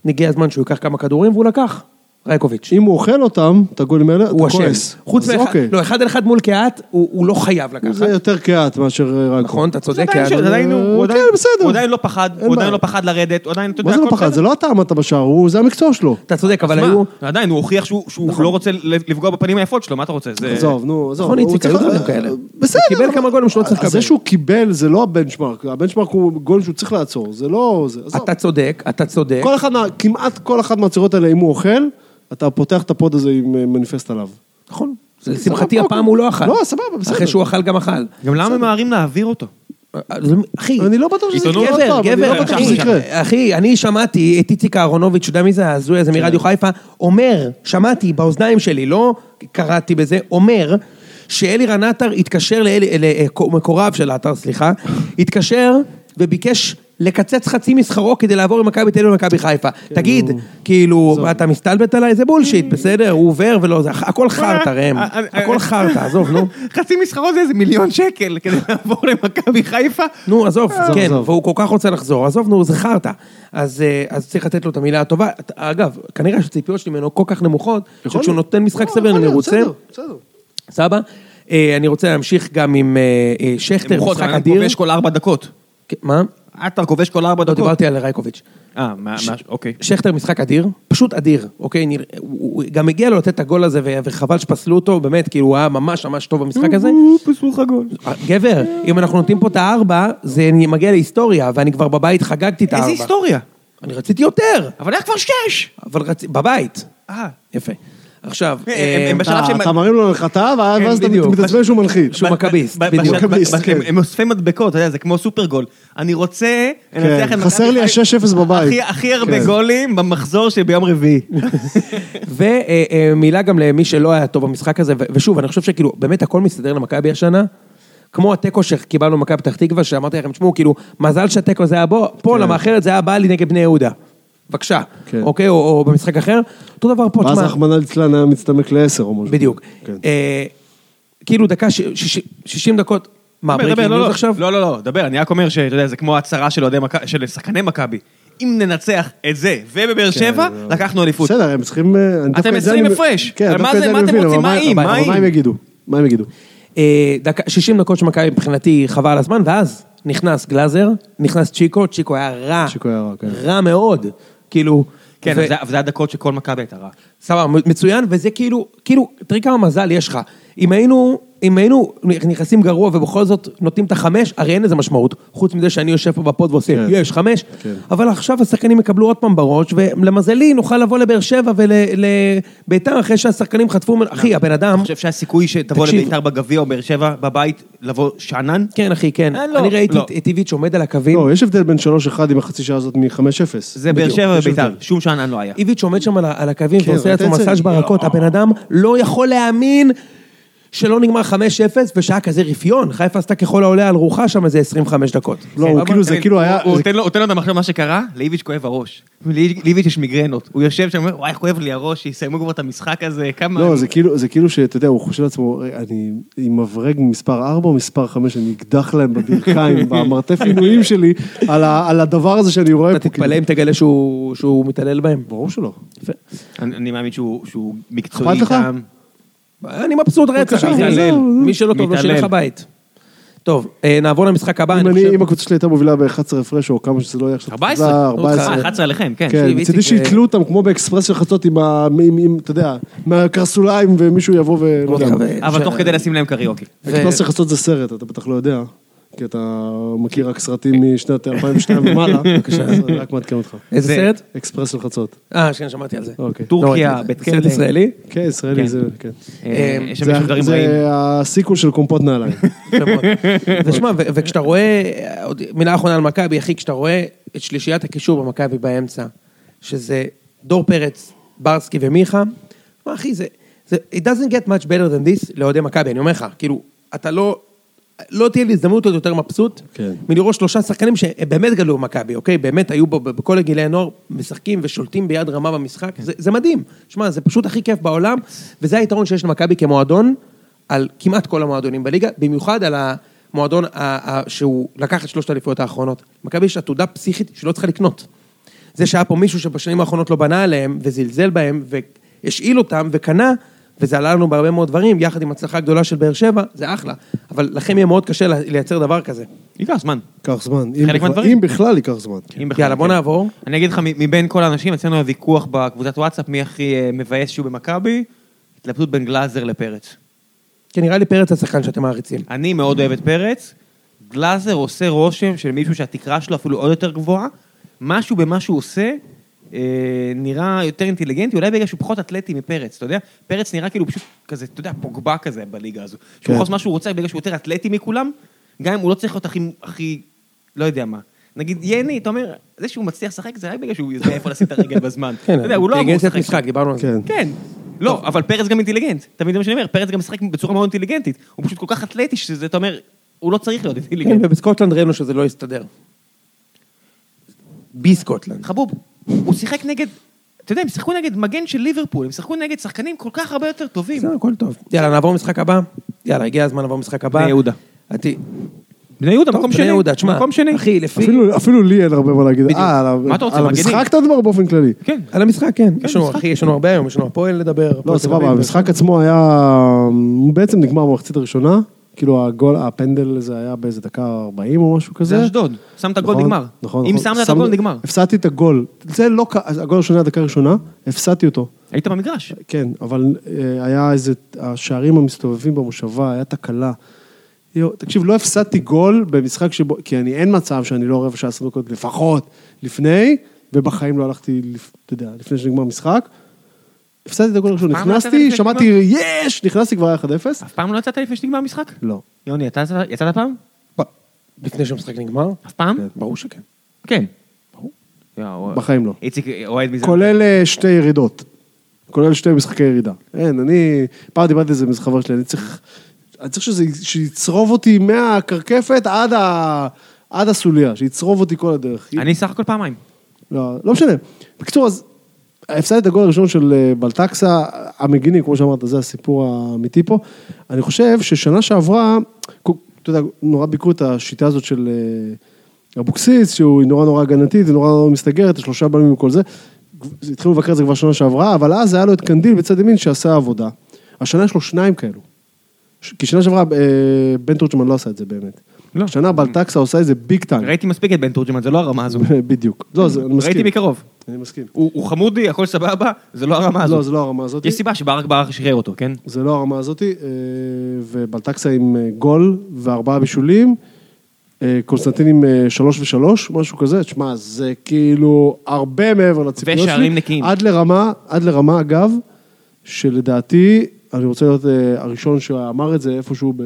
הגיע הזמן שהוא ייקח כמה כדורים והוא לקח, רייקוביץ'. אם הוא אוכל אותם, את הגולים האלה, הוא אתה אשם. כועס. חוץ אז מאחד, אוקיי. לא, אחד על אחד מול קהת, הוא הוא לא חייב לקחת. זה יותר קהת מאשר אה, רייקו. נכון, אתה צודק, קהת. הוא- הוא עדיין- בסדר. הוא עדיין לא פחד, הוא עדיין. לא פחד לרדת, הוא עדיין, אתה יודע, מה זה לא פחד? בסדר. זה לא אתה עמדת בשער, הוא- זה המקצוע שלו. אתה צודק, אבל? היו... עדיין, הוא הוכיח שהוא שהוא לא רוצה לפגוע בפנים היפות שלו, מה אתה רוצה? זה- עזוב, נו, עזוב. נכון, הוא איציק, היו דברים כאלה. בסדר. הוא קיבל כמה גולים שהוא לא צריך לקבל. זה שהוא קיבל זה לא הבנצ'מארק, הבנצ'מארק הוא גול שהוא צריך לעצור, זה לא... זה- עזוב. אתה צודק, אתה צודק. כל אחד, מה- כמעט כל אחת מהצורות האלה, אם הוא אוכל, אתה פותח את הפוד הזה עם אה, מניפסט עליו. נכון. לשמחתי סבבה, הפעם הוא לא אכל. לא, סבבה, בסדר. אחרי שהוא אכל גם אכל. גם למה ממהרים להעביר אותו? אז, אחי, אני לא בטוח שזה? יקרה גבר, גבר, לא בטוח אחי, אני שמעתי את איציק אהרונוביץ', אתה יודע מי זה ההזוי הזה מרדיו חיפה, אומר, שמעתי באוזניים שלי, לא קראתי בזה, אומר, שאלירן עטר התקשר למקורב של עטר, סליחה, התקשר וביקש לקצץ חצי משכרו כדי לעבור עם מכבי תל אביב למכבי חיפה. תגיד, כאילו, אתה מסתלבט עליי? זה בולשיט, בסדר, הוא עובר ולא, זה הכל חרטא, ראם, אה, אה, הכל חרטא, עזוב, נו. חצי משכרו זה איזה מיליון שקל כדי לעבור למכבי חיפה. נו, עזוב, כן. והוא כל כך רוצה לחזור, עזוב, נו, זה חרטא. אז אה, אז צריך לתת לו את המילה הטובה. אגב, כנראה שהציפיות שלי ממנו כל כך נמוכות, שכשהוא. נותן משחק סביר אני מרוצה. בסדר. סבא. אה, אני רוצה להמשיך גם עם אה, אה, שכטר, משחק אדיר. כובש כל ארבע דקות. כן, מה? עטר כובש כל ארבע לא, דקות. דיברתי על רייקוביץ'. אה, מה, אוקיי. שכטר משחק אדיר, פשוט אדיר, אוקיי? הוא גם הגיע לו לתת את הגול הזה, וחבל שפסלו אותו, באמת, כאילו, הוא היה ממש ממש טוב במשחק הזה. פסלו לך גול. גבר, אם אנחנו נותנים פה את הארבע, זה מגיע להיסטוריה, ואני כבר בבית חגגתי את הארבע. איזה היסטוריה. אני רציתי יותר, אבל היה כבר שש. אבל רציתי, בבית. אה. יפה. עכשיו, הם- אה, בשלב אתה- שהם- אתה מרים לו להנחתה, ואז אתה בדיוק. מתעצבן שהוא מנחית. שהוא מכביסט, בדיוק. כן. הם- הם אוספי מדבקות, אתה יודע, זה כמו סופרגול. אני רוצה כן, חסר לי חיפה. ה-6-0 בבית. הכי- הרבה כן. גולים במחזור שביום רביעי. ומילה גם למי שלא היה טוב במשחק הזה, ושוב, אני חושב שכאילו, באמת הכל מסתדר למכבי השנה. כמו התיקו שקיבלנו במכבי פתח תקווה, שאמרתי לכם, תשמעו, כאילו, מזל שהתיקו זה היה בו, פה, למה אחרת זה היה בא לי נגד בני יהודה. בבקשה, כן. אוקיי? או, או במשחק אחר. אותו דבר פה, ואז תשמע, רחמנא ליצלן היה מצטמק לעשר או משהו. בדיוק. כן. אה, כאילו דקה, ש- שיש- 60 דקות, מה, דבר, דבר, ברייקים לא, לא, עכשיו? לא, לא, לא, דבר, אני רק אומר שאתה יודע, זה כמו הצהרה של אוהדי מכבי, של שחקני מכבי. אם ננצח את זה ובבאר שבע, לקחנו אליפות. בסדר, הם צריכים... אה, אני דווקא את זה 20 אני- הפרש. כן, מה דווקא את זה- אני מה אתם מבין, רוצים? אבל מה אם? מה? הם יגידו? מה הם יגידו? אה, דקה, 60 דקות של מכבי מבחינתי חבל הזמן, ואז נכנס גלאזר, נכנס צ'יקו, צ'יקו היה רע. צ'יקו היה רע, כן. רע מאוד. כאילו... כן, אבל זה- הדקות שכל מכבי הייתה רע. סבבה, מצוין, וזה כאילו, כאילו, תראי כמה מזל יש לך. אם היינו אם היינו נכנסים גרוע ובכל זאת נותנים את החמש, הרי אין לזה משמעות. חוץ מזה שאני יושב פה בפוד ועושה, כן. יש חמש. כן. אבל עכשיו השחקנים יקבלו עוד פעם בראש, ולמזלי נוכל לבוא לבאר שבע ולביתר אחרי שהשחקנים חטפו, אחי, הבן אדם, אני חושב שהסיכוי שתבוא תקשיב. לביתר בגביע או באר שבע בבית, לבוא שאנן? כן אחי, כן. אה, לא, אני ראיתי לא. את- איביץ' עומד על הקווים. לא, יש הבדל בין 3-1 עם החצי שעה הזאת מ-5-0. זה באר שבע וביתר. שום שאנן לא היה. איביץ' עומד שם על הקווים כן, ועושה לעצמו מסאז' ברקות, הבן אדם לא יכול להאמין שלא נגמר 5-0 בשעה כזה רפיון, חיפה עשתה ככל העולה על רוחה שם איזה 25 דקות. לא, הוא כאילו, זה כאילו היה... הוא נותן לו- את המחשב מה שקרה, לאיביץ' כואב הראש. לאיביץ' יש מיגרנות. הוא יושב שם וואי, איך כואב לי הראש, שיסיימו כבר את המשחק הזה, כמה... לא, זה כאילו, זה כאילו שאתה יודע, הוא חושב לעצמו, "רגע, אני עם מברג מספר 4 או מספר 5, אני אקדח להם בברכיים, במרתף עינויים שלי, על הדבר הזה שאני רואה אתה פה. תתפלא כאילו. אם תגלה שהוא מתעלל בהם. ברור שלא. יפה. אני מאמין שהוא מקצועי? איתם. אני מבסוט רצח, מיכאל. מתעלל. מי שלא טוב, לא. שילך הבית. טוב, אה, נעבור למשחק הבא, אם אני חושב... אם הקבוצה שלי הייתה מובילה ב-11 הפרש, או כמה שזה לא יהיה עכשיו, 14. תחזר, אה, 14. 11 עליכם, כן. כן, מצידי שיתלו אותם כמו באקספרס של חצות עם ה... אתה יודע, מהקרסוליים ומישהו יבוא. מה. מקווה. אבל תוך כדי לשים להם קריוקי. אקספרס של חצות זה סרט, אתה בטח לא יודע. כי אתה מכיר רק סרטים משנת 2002 ומעלה. בבקשה. רק מעדכן אותך. איזה זה- סרט? אקספרס של חצות. אה, כן, שמעתי על זה. אוקיי. טורקיה, לא, בית סרט כלא. ישראלי? כן, ישראלי כן. זה, כן. אה, יש שם זה- משודרים רעים. זה ה sequel של קומפוט נעליים. ושמע, וכשאתה רואה, עוד מילה אחרונה על מכבי, אחי, כשאתה רואה את שלישיית הקישור במכבי באמצע, שזה דור פרץ, ברסקי ומיכה, מה אחי, זה, זה, it doesn't get much better than this לאוהדי מכבי, אני אומר לך, כאילו, אתה לא, לא תהיה לי הזדמנות עוד יותר מבסוט, כן. מלראות שלושה שחקנים שבאמת גדלו במכבי, אוקיי? באמת היו ב- ב- בכל הגילי הנוער, משחקים ושולטים ביד רמה במשחק, זה, זה מדהים. שמע, זה פשוט הכי כיף בעולם, וזה היתרון שיש למכבי כמועדון, על כמעט כל המועדונים בליגה, במיוחד על המועדון ה- ה- שהוא לקח את שלושת האליפויות האחרונות. מכבי יש עתודה פסיכית שלא צריכה לקנות. זה שהיה פה מישהו שבשנים האחרונות לא בנה עליהם, וזלזל בהם, והשאיל אותם, וקנה, וזה עלה לנו בהרבה מאוד דברים, יחד עם הצלחה גדולה של באר שבע, זה אחלה. אבל לכם יהיה מאוד קשה לייצר דבר כזה. ייקח זמן. ייקח זמן. חלק מהדברים. אם בכלל ייקח זמן. יאללה, בוא כן. נעבור. אני אגיד לך, מבין כל האנשים, אצלנו היה ויכוח בקבוצת וואטסאפ, מי הכי אה, מבאס שהוא במכבי, התלבטות בין גלאזר לפרץ. כי נראה לי פרץ השחקן שאתם מעריצים. אני מאוד אוהב את פרץ, גלאזר עושה רושם של מישהו שהתקרה שלו אפילו עוד יותר גבוהה, משהו במה שהוא עושה נראה יותר אינטליגנטי, אולי בגלל שהוא פחות אתלטי מפרץ, אתה יודע? פרץ נראה כאילו פשוט כזה, אתה יודע, פוגבה כזה בליגה הזו. שהוא כן. יכול לעשות מה שהוא רוצה בגלל שהוא יותר אתלטי מכולם, גם אם הוא לא צריך להיות הכי, הכי, לא יודע מה. נגיד יני, אתה אומר, זה שהוא מצליח לשחק זה רק בגלל שהוא יודע איפה לשים את הרגל בזמן. כן, אתה יודע, הוא לא אמור לשחק. משחק, דיברנו על זה. כן. כן. לא, אבל פרץ גם אינטליגנט. אתה מבין מה שאני אומר? פרץ גם משחק בצורה מאוד אינטליגנטית. הוא פשוט כל כך אתלטי שזה, אתה אומר, הוא לא צריך להיות כן, אינטליגנט. ובסקוטלנד ראינו שזה לא הסתדר. בסקוטלנד. חבוב, הוא שיחק נגד, אתה יודע, הם שיחקו נגד מגן של ליברפול, הם שיחקו נגד שחקנים כל כך הרבה יותר טובים. בסדר, הכל טוב. יאללה, נעבור למשחק הבא. יאללה, הגיע הזמן לעבור למשחק הבא. בני יהודה. עתי- בני יהודה, מקום בני שני. יהודה, תשמע, מקום שני. אחי, לפי... אפילו- לי אין הרבה מה להגיד. בדיוק. אה, על? המשחק אתה מדבר באופן כללי. כן. על המשחק, כן. יש לנו. אחי, יש לנו הרבה היום, יש לנו הפועל לדבר. לא, סבבה. המשחק עצמו היה... בעצם נגמר במחצית הראשונה. כאילו הגול, הפנדל הזה היה באיזה דקה 40 או משהו כזה. זה אשדוד. שמת גול, נכון, נגמר. נכון, אם נכון. שמת את הגול, נגמר. הפסדתי את הגול. זה לא... הגול הראשון היה דקה ראשונה, הפסדתי אותו. היית במגרש. כן, אבל אה, היה איזה... השערים המסתובבים במושבה, היה תקלה. יו, תקשיב, לא הפסדתי גול במשחק שבו... כי אני, אין מצב שאני לא רבע שעה עשר דקות לפחות לפני, ובחיים לא הלכתי, אתה יודע, לפני שנגמר משחק. הפסדתי את הגול הראשון, לא נכנסתי, שמעתי, יש! נכנסתי כבר היה 1-0. אף פעם לא יצאת לפני שנגמר המשחק? לא. יוני, יצאת- פעם? לפני שהמשחק נגמר? אף פעם? כן. ברור שכן. כן. יואו, בחיים לא. איציק אוהד מזה. כולל אה, שתי ירידות. כולל שתי משחקי ירידה. אין, אני... פעם דיברתי על זה עם איזה חבר שלי, אני צריך... אני צריך שזה, שיצרוב אותי מהקרקפת עד, ה, עד הסוליה, שיצרוב אותי כל הדרך. אני סך הכל פעמיים. לא, לא משנה. בקיצור, אז הפסדתי את הגול הראשון של אה, בלטקסה, המגינים, כמו שאמרת, זה הסיפור האמיתי פה. אני חושב ששנה שעברה, אתה יודע, נורא ביקרו את השיטה הזאת של אה, אבוקסיס, שהוא נורא נורא הגנתית, ונורא נורא מסתגרת, השלושה בלמים וכל זה. התחילו לבקר את זה כבר שנה שעברה, אבל אז היה לו את קנדיל בצד ימין שעשה עבודה. השנה יש לו שניים כאלו. כי שנה שעברה אה, בן תורג'מן לא עשה את זה באמת. לא. השנה בלטקסה עושה איזה ביג טיים. ראיתי מספיק את בן תורג'מן, זה לא הרמה הזו. בדיוק. לא, זה, אני מסכים. ראיתי מקרוב. אני מסכים. הוא הוא חמודי, הכל סבבה, זה לא הרמה הזו. לא, זה לא הרמה הזאת. יש סיבה שברק ברק שחרר אותו, כן? זה לא הרמה הזאת, אה, ובלטקסה עם אה, גול וארבעה בישולים, אה, קונסטנטין עם שלוש ושלוש, משהו כזה, תשמע, זה כאילו הרבה מעבר לציפיות שלי. ושערים נקיים. עד לרמה, עד לרמה, אגב, שלדעתי, אני רוצה להיות הראשון שאמר את זה איפשהו ב,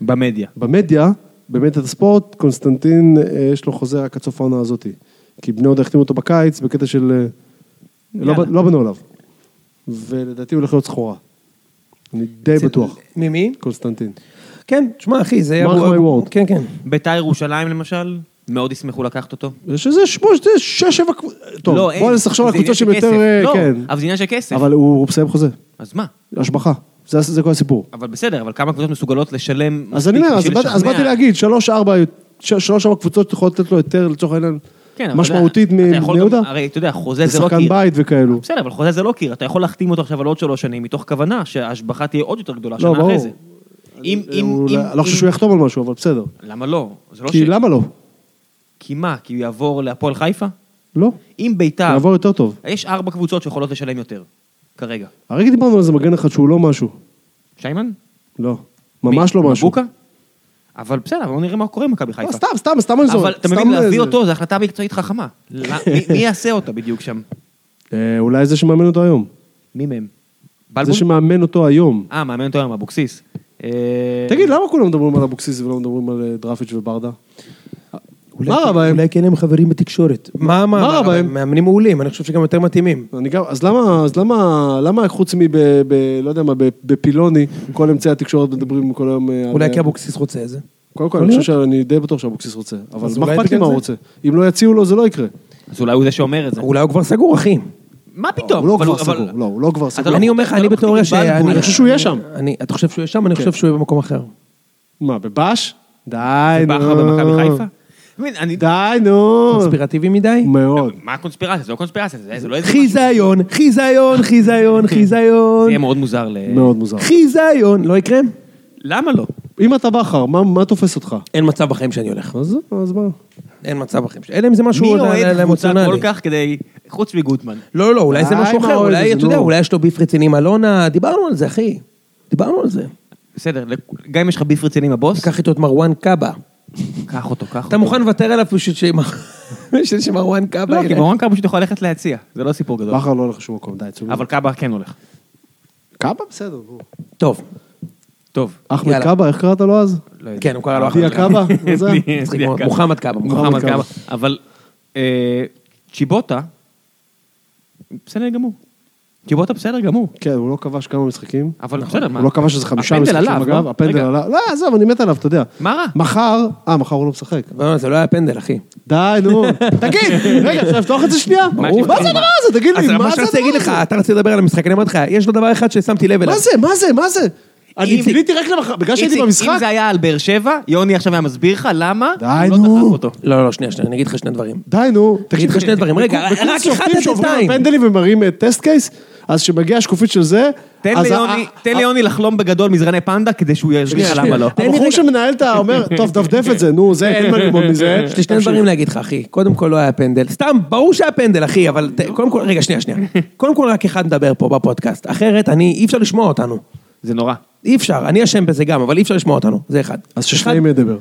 במדיה. במדיה, במדיית הספורט, קונסטנטין, אה, יש לו חוזה רק עד סוף העונה הזאת. כי בני יהודה החתימו אותו בקיץ, בקטע של... אה, לא, לא בנו עליו. ולדעתי הוא הולך להיות סחורה. אני די בטוח. ממי? קונסטנטין. כן, תשמע, אחי, זה... Mark אבו- my word. כן, כן. ביתר ירושלים למשל, מאוד ישמחו לקחת אותו. יש איזה שמונה, שש, שבע קבוצות. טוב, לא. בוא נחשוב על קבוצות שהן יותר... אה, לא, כן. אבל זה עניין של כסף. אבל הוא הוא מסיים חוזה. אז מה? השבחה. זה זה כל הסיפור. אבל בסדר, אבל כמה קבוצות מסוגלות לשלם אז אני אומר, אז אז? באתי להגיד, שלוש, ארבע, ש- שלוש, ארבע קבוצות יכולות לתת לו יותר, לצורך העניין, כן, משמעותית מבני גם- יהודה. הרי אתה יודע, חוזה זה לא קיר. בית וכאלו. בסדר, אבל חוזה זה לא קיר, אתה יכול להחתים אותו עכשיו על עוד שלוש שנים, מתוך כוונה שההשבחה תהיה עוד יותר גדולה לא, שנה ברור. אחרי זה. אם, אם, הוא- אם, אני לא חושב אם- שהוא יחתום על משהו, אבל בסדר. למה לא? לא ש... כי למה לא? כי מה? כי הוא יעבור להפועל חיפה? לא. אם ביתר, יעבור יותר טוב. יש ארבע קבוצות שיכולות לשלם יותר, כרגע. הרגע דיברנו על איזה מגן אחד שהוא לא משהו. שיימן? לא. ממש לא? משהו. מבוקה? אבל בסדר, אבל בוא נראה מה קורה עם מכבי לא, חיפה. סתם, סתם, סתם אני זורק. אבל אתה מבין, להביא איזה- אותו, זו החלטה מקצועית חכמה. לא- מי- מי יעשה אותה בדיוק שם? אה, אולי זה שמאמן אותו היום. מי מהם? זה? שמאמן אותו היום. אה, מאמן אותו היום, אבוקסיס. אה, תגיד, למה כולם מדברים על אבוקסיס ולא מדברים על אה, דרפיץ' וברדה? אולי- מה רע בהם? אולי כן הם חברים בתקשורת. מה מה- מה רע מה- בהם? מאמנים מעולים, אני חושב שגם יותר מתאימים. אני גם, אז למה, אז למה, למה חוץ מב, ב, לא יודע מה, ב- בפלוני, כל אמצעי התקשורת מדברים כל היום אה, אולי על... כי אבוקסיס רוצה את זה. קודם כל, אני. חושב שאני די בטוח שאבוקסיס רוצה, אבל אז מה אכפת לי מה הוא. רוצה? אם לא יציעו לו, זה לא יקרה. אז אולי הוא זה שאומר את זה. אולי הוא כבר סגור, אחי. מה פתאום? הוא לא כבר סגור, לא, הוא לא כבר סגור. לא- אני אומר לך, אני לא בתיאוריה שאני... אני חושב שהוא יהיה שם. אני- אתה חושב שהוא יהיה שם? אני חושב שהוא יהיה במקום אחר. מה, בבש? די, נו. בכר במכבי חיפה? אני- די, נו. קונספירטיבי מדי? מאוד. מה הקונספירציה? זה לא קונספירציה, זה זה לא איזה... חיזיון, חיזיון, חיזיון, זה חיזיון, יהיה מאוד מוזר ל... מאוד מוזר. חיזיון. לא יקרה? למה לא? אם אתה בכר, מה- מה תופס אותך? אין מצב בחיים שאני הולך. אז אז מה? אין מצב בחיים שלי. אלא אם זה משהו מי עוד אוהד קבוצה אמוציונלי. כל כך כדי... חוץ מגוטמן. לא, לא, לא, אולי זה משהו אחר, אולי, אתה יודע. אולי יש לו ביף רציני עם אלונה, דיברנו על זה, אחי. דיברנו על זה. בסדר, גם אם יש לך ביף רציני עם הבוס, קח איתו את מרואן קאבה. קח אותו, קח אותו. אתה מוכן לוותר עליו פשוט שמרואן קאבה לא, כי? ברון קאבה פשוט יכול ללכת להציע, זה לא סיפור גדול. בכר לא הולך לשום מקום, די, צאו. אבל קאבה כן הולך. קאבה בסדר, נו. טוב, טוב. אחמד. קאבה, איך קראת לו אז? לא. כן, הוא קרא לו אחמד קאבה? מוחמד קאבה, מוחמד. קאבה. אבל אה, צ'יבוטה, בסדר גמור. צ'יבוטה בסדר גמור. כן, הוא לא כבש כמה משחקים. אבל בסדר, מה? הוא לא כבש איזה חמישה הפנדל משחקים, עליו, אגב, לא? הפנדל. עליו. לא, עזוב, אני מת עליו, אתה יודע. מה רע? מחר, אה, מחר הוא לא משחק. לא, זה לא היה פנדל, אחי. די, נו. תגיד, רגע, אפשר לפתוח את זה שנייה? מה זה הדבר הזה? תגיד אז לי, מה מה זה שרציתי הדבר להגיד לך, הזה? אתה רצית לדבר על המשחק, אני אומר לך, יש לו דבר אחד ששמתי לב אליו. מה זה, מה זה, מה זה? אני גיליתי רק למחר, בגלל שהייתי במשחק. אם זה היה על באר שבע, יוני עכשיו היה מסביר לך למה די, לא נו. לא, לא, שנייה, שנייה, אני אגיד לך שני דברים. די, נו. אגיד לך שני דברים. רגע, רק אחד שופטים עד שעוברים שתיים. פנדלים ומראים אה, טסט קייס, אז כשמגיעה השקופית של זה, תן ליוני- לחלום בגדול מזרני פנדה כדי שהוא יסביר לך למה לא. הבחור. שמנהל את ה... אומר, טוב, דפדף את זה, נו, זה, אין מה ללמוד מזה. יש לי שני דברים להגיד לך, אחי. קודם כל לא היה פנדל. סתם, ברור שהיה פנדל, אחי, אבל קודם כל, רגע, שנייה, שנייה. קודם כל רק אחד מדבר פה בפודקאסט. אחרת, אני, אי אפשר לשמוע אותנו. זה נורא. אי אפשר, אני אשם בזה גם, אבל אי אפשר לשמוע אותנו. זה אחד. אז ששניים ידבר.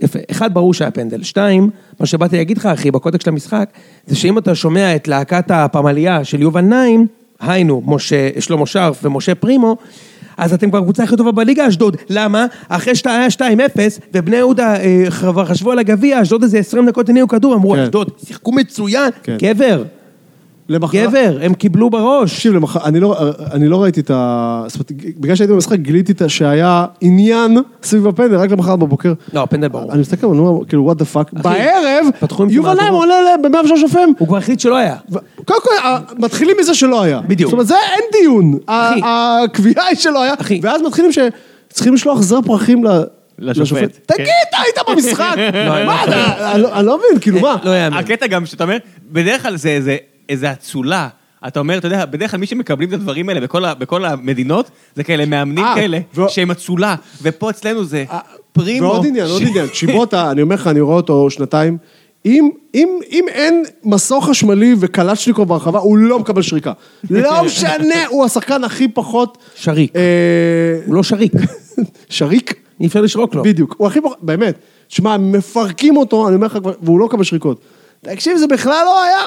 יפה. אחד, ברור שהיה פנדל. שתיים, מה שבאתי להגיד לך, אחי, בקודק של המשחק, זה שאם אתה שומע את להקת הפמליה של יובל נעים, היינו, משה, שלמה שרף ומשה פרימו, אז אתם כבר קבוצה הכי טובה בליגה, אשדוד. למה? אחרי שאתה היה 2-0, ובני יהודה אה, כבר חשבו על הגביע, אשדוד איזה 20 דקות הניעו כדור, אמרו, כן. אשדוד, שיחקו מצוין. כן. גבר, למחרת- גבר, הם קיבלו בראש. תקשיב, למח- אני לא, אני לא ראיתי את ה... זאת אומרת, בגלל שהייתי במשחק גיליתי את שהיה עניין סביב הפנדל, רק למחרת בבוקר. לא, הפנדל ברור. אני מסתכל, אני אומר, כאילו, what the fuck. בערב, יובל נעים דרום. עולה ב-103 FM. הוא כבר החליט שלא היה. ו- קודם כל, מתחילים מזה שלא היה. בדיוק. זאת אומרת, זה אין דיון. הקביעה היא שלא היה, אחי. ואז מתחילים שצריכים לשלוח זר פרחים ל- לשופט. כן. תגיד, אתה היית במשחק. לא, מה, אתה- אני לא- לא מבין, כאילו, מה? לא יאמן. הקטע גם שאתה אומר, בדרך כלל זה איזה- איזה אצולה אתה אומר, אתה יודע, בדרך כלל מי שמקבלים את הדברים האלה בכל, ה, בכל המדינות, זה כאלה מאמנים אה, כאלה, ו- שהם אצולה, ופה אצלנו זה פרימו. ועוד עניין, עוד עניין, צ'יבוטה, אני אומר לך, אני רואה אותו שנתיים, אם, אם, אם אין מסור חשמלי וקלצ'ניקוב ברחבה, הוא לא מקבל שריקה. לא משנה, הוא השחקן הכי פחות... שריק. אה, הוא לא שריק, שריק? אי אפשר לשרוק לו. בדיוק, הוא הכי פחות, באמת. שמע, מפרקים אותו, אני אומר לך כבר, והוא לא מקבל שריקות. תקשיב, זה בכלל לא היה...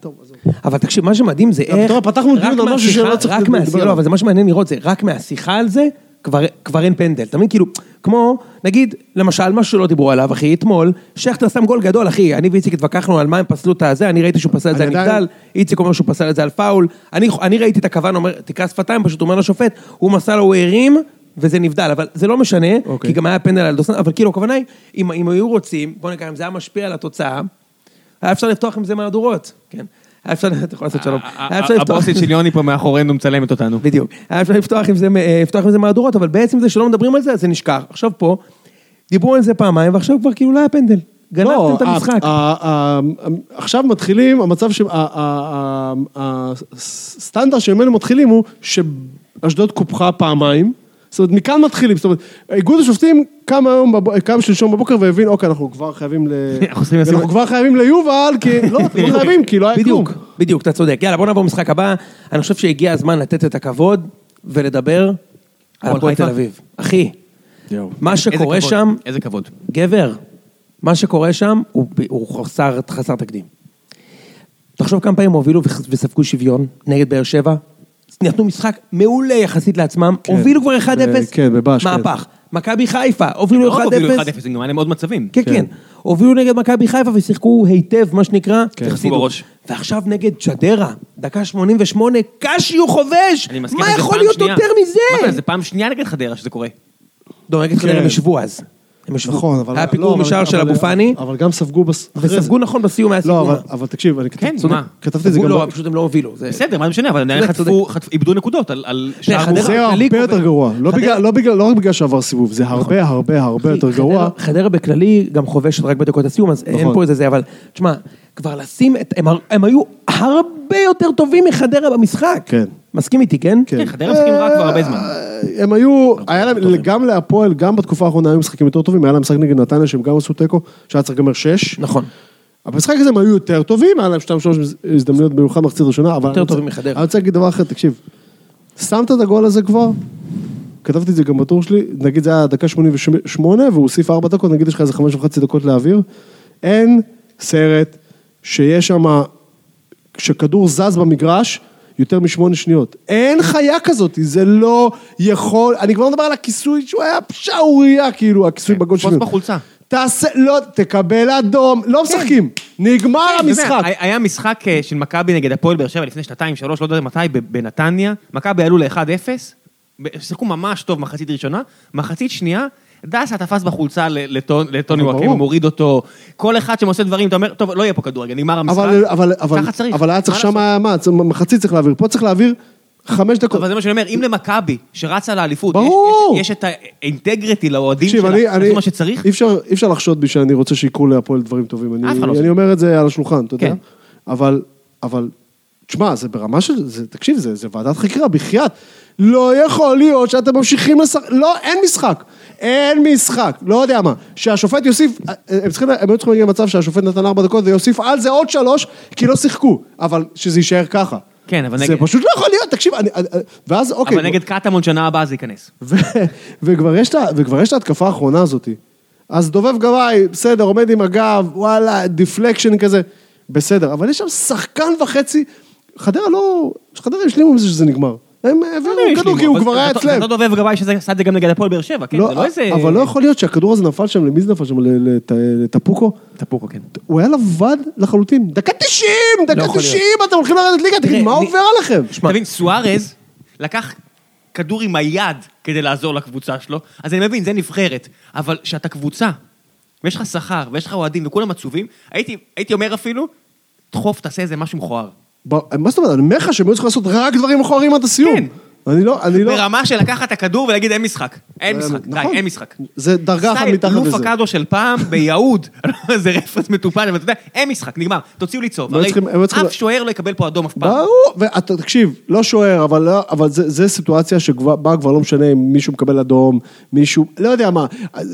טוב, עזוב. אבל תקשיב, מה שמדהים זה איך... רואה, פתחנו דיון על משהו שלא צריך רק לדבר מהשיחה. לא, אבל זה מה שמעניין לראות, זה רק מהשיחה על זה, כבר, כבר אין פנדל. אתה מבין? כאילו, כמו, נגיד, למשל, משהו שלא דיברו עליו, אחי, אתמול, שכטר שם גול גדול, אחי, אני ואיציק התווכחנו על מה הם פסלו את הזה, אני ראיתי שהוא פסל את זה על נבדל, איציק אומר שהוא פסל את זה על פאול, אני, אני ראיתי את הכוון, אומר, תקרא שפתיים, פשוט אומר לשופט, הוא מסר לו, הוא הרים, וזה נבדל, אבל זה לא משנה, אוקיי. כי גם היה פנדל על דוסן, אבל כאילו, הכוונה היא, אם, אם היו רוצים, בוא נקרא, אם זה היה משפיע על התוצאה, היה אפשר לפתוח עם זה מהדורות, כן? היה אפשר, אתה יכול לעשות שלום. היה אפשר לפתוח- הבוסית של יוני פה מאחורינו מצלמת אותנו. בדיוק. היה אפשר לפתוח עם זה, אה, לפתוח עם זה מהדורות, אבל בעצם זה שלא מדברים על זה, אז זה נשכח. עכשיו פה, דיברו על זה פעמיים, ועכשיו כבר כאילו לא היה פנדל. גנבתם את המשחק. עכשיו מתחילים, המצב ש... הסטנדרט שממנו מתחילים הוא שאשדוד קופחה פעמיים. זאת אומרת, מכאן מתחילים, זאת אומרת, איגוד השופטים קם היום, קם שלשום בבוקר והבין, אוקיי, אנחנו כבר חייבים ל... אנחנו אנחנו כבר חייבים ליובל, כי... לא, אתם לא חייבים, כי לא היה כלום. בדיוק, בדיוק, אתה צודק. יאללה, בוא נעבור למשחק הבא. אני חושב שהגיע הזמן לתת את הכבוד ולדבר על הפועל. תל אביב. אחי. מה שקורה שם, איזה כבוד. גבר, מה שקורה שם הוא, חסר, תקדים. תחשוב כמה פעמים הובילו וספגו שוויון נגד באר שבע, נתנו משחק מעולה יחסית לעצמם, הובילו כבר 1-0, כן, בבאש, כן. מהפך. מכבי חיפה, הובילו לא רק הובילו 1-0, 1-0, גם היה להם עוד מצבים. כן, כן, הובילו נגד מכבי חיפה ושיחקו היטב, מה שנקרא, כן, והפסידו. בראש. ועכשיו נגד ג'דרה, דקה 88, קשיו חובש, אני מסכים מה יכול להיות שנייה. יותר מה מזה? זה פעם שנייה נגד חדרה שזה קורה. לא, נגד חדרה כן. הם ישבו אז. הם ישבו. נכון, אבל... היה לא, פיגור משער של אבו פאני, אבל גם ספגו... בס-. וספגו נכון בסיום היה לא, סיכום. אבל- אבל תקשיב, אני כן, כתבתי מה? כתבתי את זה גם... לא, ב- פשוט הם לא הובילו. זה- בסדר, מה זה משנה, אבל צודק, חטפו, חטפו- איבדו נקודות על- על שער מוזר. זה הרבה יותר גרוע, לא בגלל- לא בגלל- לא רק בגלל שעבר סיבוב, זה הרבה הרבה הרבה יותר גרוע. חדרה- בכללי גם חובשת רק בדקות הסיום, אז אין נכון. פה איזה זה, אבל תשמע, כבר לשים את... הם- הם היו הרבה יותר טובים מחדרה במשחק. כן. מסכים איתי, כן? כן. כן, חדרה משחקים רע כבר הרבה זמן. הם היו, היה להם, גם להפועל, גם בתקופה האחרונה היו משחקים יותר טובים, היה להם משחק נגד נתניה שהם גם עשו תיקו, שהיה צריך לגמר שש. נכון. במשחק הזה הם היו יותר טובים, היה להם שתיים שלוש הזדמנויות במיוחד מחצית ראשונה, אבל... יותר טובים מחדרה. אני רוצה להגיד דבר אחר, תקשיב, שמת את הגול הזה כבר, כתבתי את זה גם בטור שלי, נגיד זה היה דקה 88 והוא הוסיף ארבע דקות, נגיד יש לך איזה חמש וחצי דקות להעביר, אין סרט שיש שם, כשכדור זז במגרש, יותר משמונה שניות. אין חיה כזאת, זה לא יכול, אני כבר לא מדבר על הכיסוי שהוא היה שערורייה, כאילו, הכיסוי בגול תפוס שלי. בחולצה. תעשה, לא, תקבל אדום, לא משחקים, נגמר כן, המשחק. היה- משחק אה, של מכבי נגד הפועל באר שבע לפני שנתיים, שלוש, לא יודע מתי, בנתניה. מכבי עלו ל-1-0, שיחקו ממש טוב מחצית ראשונה, מחצית שנייה, דסה תפס בחולצה לטוני ברור. מוריד אותו. כל אחד שעושה דברים, אתה אומר, טוב, לא יהיה פה כדורגל, נגמר המשחק. אבל, אבל, אבל, ככה צריך. אבל היה צריך שם? מה, מחצית צריך להעביר, פה צריך להעביר חמש דקות. אבל זה מה שאני אומר, אם למכבי, שרצה לאליפות, יש- ברור. יש- יש את האינטגריטי לאוהדים שלה, אני, אני, מה שצריך, אי אפשר, אי אפשר לחשוד בי שאני רוצה שיקרו להפועל דברים טובים. אני, אחד לא אני. אומר את זה על השולחן, אתה יודע? כן. אבל, אבל, תשמע, זה ברמה של, זה, תקשיב, זה, זה ועדת חקירה, בחייאת. לא יכול להיות שאתם ממשיכים לשחק, לא, אין משחק. אין משחק, לא יודע מה. שהשופט יוסיף, הם צריכים, הם היו צריכים להגיע למצב שהשופט נתן ארבע דקות ויוסיף על זה עוד שלוש, כי לא שיחקו. אבל שזה יישאר ככה. כן, אבל זה נגד- פשוט לא יכול להיות, תקשיב, אני, אני- ואז אוקיי. אבל נגד קטמון שנה הבאה זה ייכנס. וכבר יש את ההתקפה האחרונה הזאתי. אז דובב גבאי, בסדר, עומד עם הגב, וואלה, deflection כזה, בסדר, אבל יש שם שחקן וחצי, חדרה לא, חדרה השלימו עם זה שזה נגמר. הם העבירו כדור כי הוא כבר היה אצלם. לא דובב גבאי שזה עשה את זה גם נגד הפועל באר שבע, כן? לא, זה לא איזה... אבל לא יכול להיות שהכדור הזה נפל שם, למי זה נפל שם? לטפוקו? טפוקו, כן. הוא היה לבד לחלוטין. דקה 90, דקה יכול 90, אתם הולכים לרדת ליגה, תגיד, מה עובר עליכם? אתה מבין, סוארז לקח כדור עם היד כדי לעזור לקבוצה שלו, אז אני מבין, זה נבחרת, אבל כשאתה קבוצה, ויש לך שכר, ויש לך אוהדים, וכולם עצובים, הייתי אומר אפילו, דחוף, תעשה איזה משהו מכוער. מה זאת אומרת? אני אומר לך שהם היו צריכים לעשות רק דברים מכוערים עד הסיום. כן. אני לא, אני לא... ברמה של לקחת את הכדור ולהגיד אין משחק. אין משחק, די, נכון. אין משחק. זה דרגה אחת סטייל מתחת לוף לזה. הקאדו של פעם ביהוד, זה רפרנס מטופל, אבל אתה יודע, אין משחק, נגמר, תוציאו לי צהוב. הרי אף שוער לא יקבל פה אדום אף פעם. ברור, ואתה תקשיב, לא שוער, אבל, לא, זה, סיטואציה שבה כבר לא משנה אם מישהו מקבל אדום, מישהו, לא יודע מה.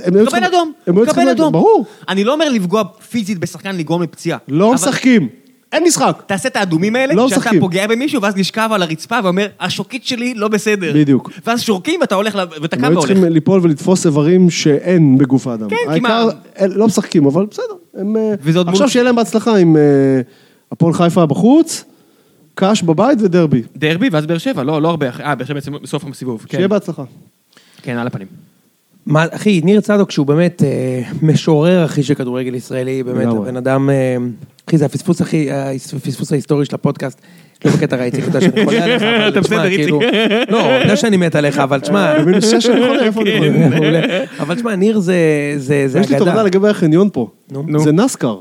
קבל אדום, קבל אדום. ברור, אני לא אומר לפגוע פיזית בשחקן לגרום לפציעה. לא משחקים, אין משחק. תעשה את האדומים האלה, לא שאתה משחקים. פוגע במישהו, ואז נשכב על הרצפה ואומר, השוקית שלי לא בסדר. בדיוק. ואז שורקים ואתה הולך, ל- ואתה הם קם היו והולך. צריכים ליפול ולתפוס איברים שאין בגוף האדם. כן, כי העיקר, מה- הם לא משחקים, אבל בסדר. הם, אה, וזה עוד עכשיו מול- שיהיה להם בהצלחה עם אה, הפועל חיפה בחוץ, קאש בבית ודרבי. דרבי ואז באר שבע, לא לא הרבה, אה, באר שבע בעצם בסוף הסיבוב. כן. שיהיה בהצלחה. כן, על הפנים. מה, אחי, ניר צדוק שהוא באמת אה, משורר, אחי, של כדורגל ישראלי, באמת, לגמרי. הבן אדם, אה, אחי, זה הפספוס הכי, הפספוס ההיסטורי של הפודקאסט. לא בקטע רע, איציק, אתה יודע שאני חולה עליך, אבל אתה תשמע, בסדר, איציק. כאילו, לא, אני יודע שאני מת עליך, אבל תשמע, שש אני חולה, איפה אני חולה? מעולה. אבל תשמע, ניר זה זה יש לי תובנה אגדה. לגבי החניון פה. זה נסקר.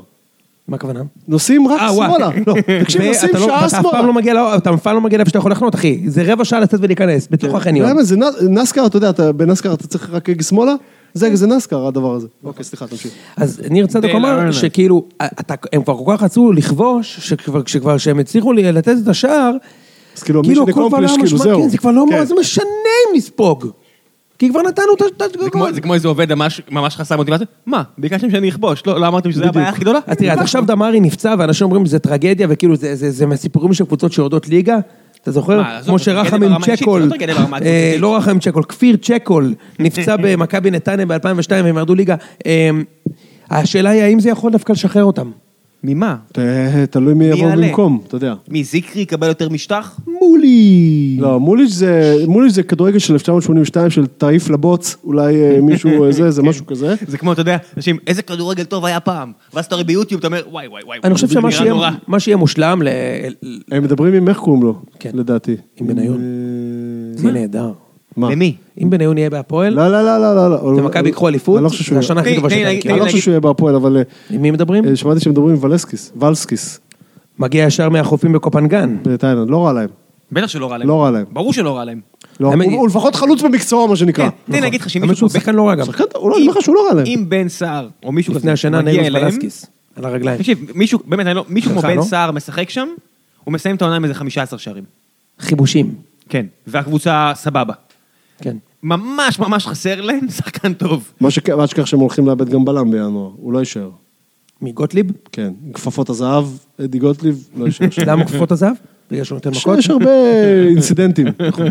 מה הכוונה? נוסעים רק אה. שמאלה. לא, תקשיב, נוסעים לא- שעה ואתה אף פעם שמאלה. לא מגיע, לא- אתה אף פעם לא מגיע לאיפה שאתה יכול לחנות, אחי. זה רבע שעה לצאת ולהיכנס, בתוך החניון. זה נ- נסקר, אתה יודע, בנסקר אתה צריך רק שמאלה? זה זה נסקר הדבר הזה. אוקיי, סליחה, תמשיך. אז ניר צדוק אמר. שכאילו, אתה, הם כבר כל כך רצו לכבוש, שכבר, שכבר שהם הצליחו לי- לתת את השער, אז כאילו, כאילו הכל כבר לא כאילו, משמע, זהו. כן, זה כבר לא כן. זה משנה אם נספוג. כי כבר נתנו את ה... זה כמו- זה איזה עובד ממש- חסר מוטיבציה. מה, ביקשתם שאני אכבוש, לא לא אמרתם שזה הבעיה הכי גדולה? אז תראה, אז עכשיו דמרי נפצע, ואנשים אומרים שזה טרגדיה, וכאילו זה- זה זה מהסיפורים של קבוצות שיורדות ליגה. אתה זוכר? כמו שרחם עם צ'קול, לא אה. לא רחם עם צ'קול, כפיר צ'קול, נפצע במכבי נתניה ב-2002 והם ירדו ליגה. אה, השאלה היא האם זה יכול דווקא לשחרר אותם. ממה? ת- תלוי מי יבוא? במקום, אתה יודע. מי, זיקרי יקבל יותר משטח? מוליץ'. לא, מוליץ' זה, מוליץ' זה כדורגל של 1982 של תעיף לבוץ, אולי אה, מישהו, אה, זה, זה משהו כזה. זה כמו, אתה יודע, אנשים, איזה כדורגל טוב היה פעם. ואז אתה רואה ביוטיוב, אתה אומר, וואי, וואי, וואי. אני חושב שמה שיהיה- נורא." מה שיהיה מושלם, ל- הם מדברים עם איך קוראים לו, כן. לדעתי. עם בניון. אה, זה נהדר. מה? למי? אם בניון יהיה בהפועל, לא, לא, לא, לא, לא, לא. ומכבי ייקחו אליפות, אני לא חושב שהוא... זה השנה הכי טובה שלהם. אני לא חושב שהוא יהיה בהפועל, אבל אה, עם מי מדברים? אה, שמעתי שמדברים עם ולסקיס, ולסקיס, מגיע ישר מהחופים בקופנגן. בתאילנד, לא רע להם. בטח שלא רע להם. לא רע להם. ברור שלא רע להם. לא, הוא הוא לפחות חלוץ במקצועו, מה שנקרא. כן, תן לי להגיד לך שמישהו כמו שחקן לא רע גם. הוא לא, אני אומר לך שהוא לא רע להם. אם בן סער, או מישהו לפני השנה אליהם, פלסקיס. על הרגליים. תקשיב, מישהו, באמת, לא, מישהו כמו בן לא? סער משחק שם, הוא מסיים את העונה עם איזה 15 שערים. חיבושים. כן. והקבוצה סבבה. כן. ממש ממש חסר להם שחקן טוב. מה שכ- מה שכך שהם הולכים לאבד גם בלם בינואר, הוא לא יישאר. מגוטליב? כן, עם כפפות הזהב, אדי גוטליב, לא יישאר. שם. למה כפפות הזהב? בגלל שהוא נותן יש- מכות? יש הרבה אינסידנטים.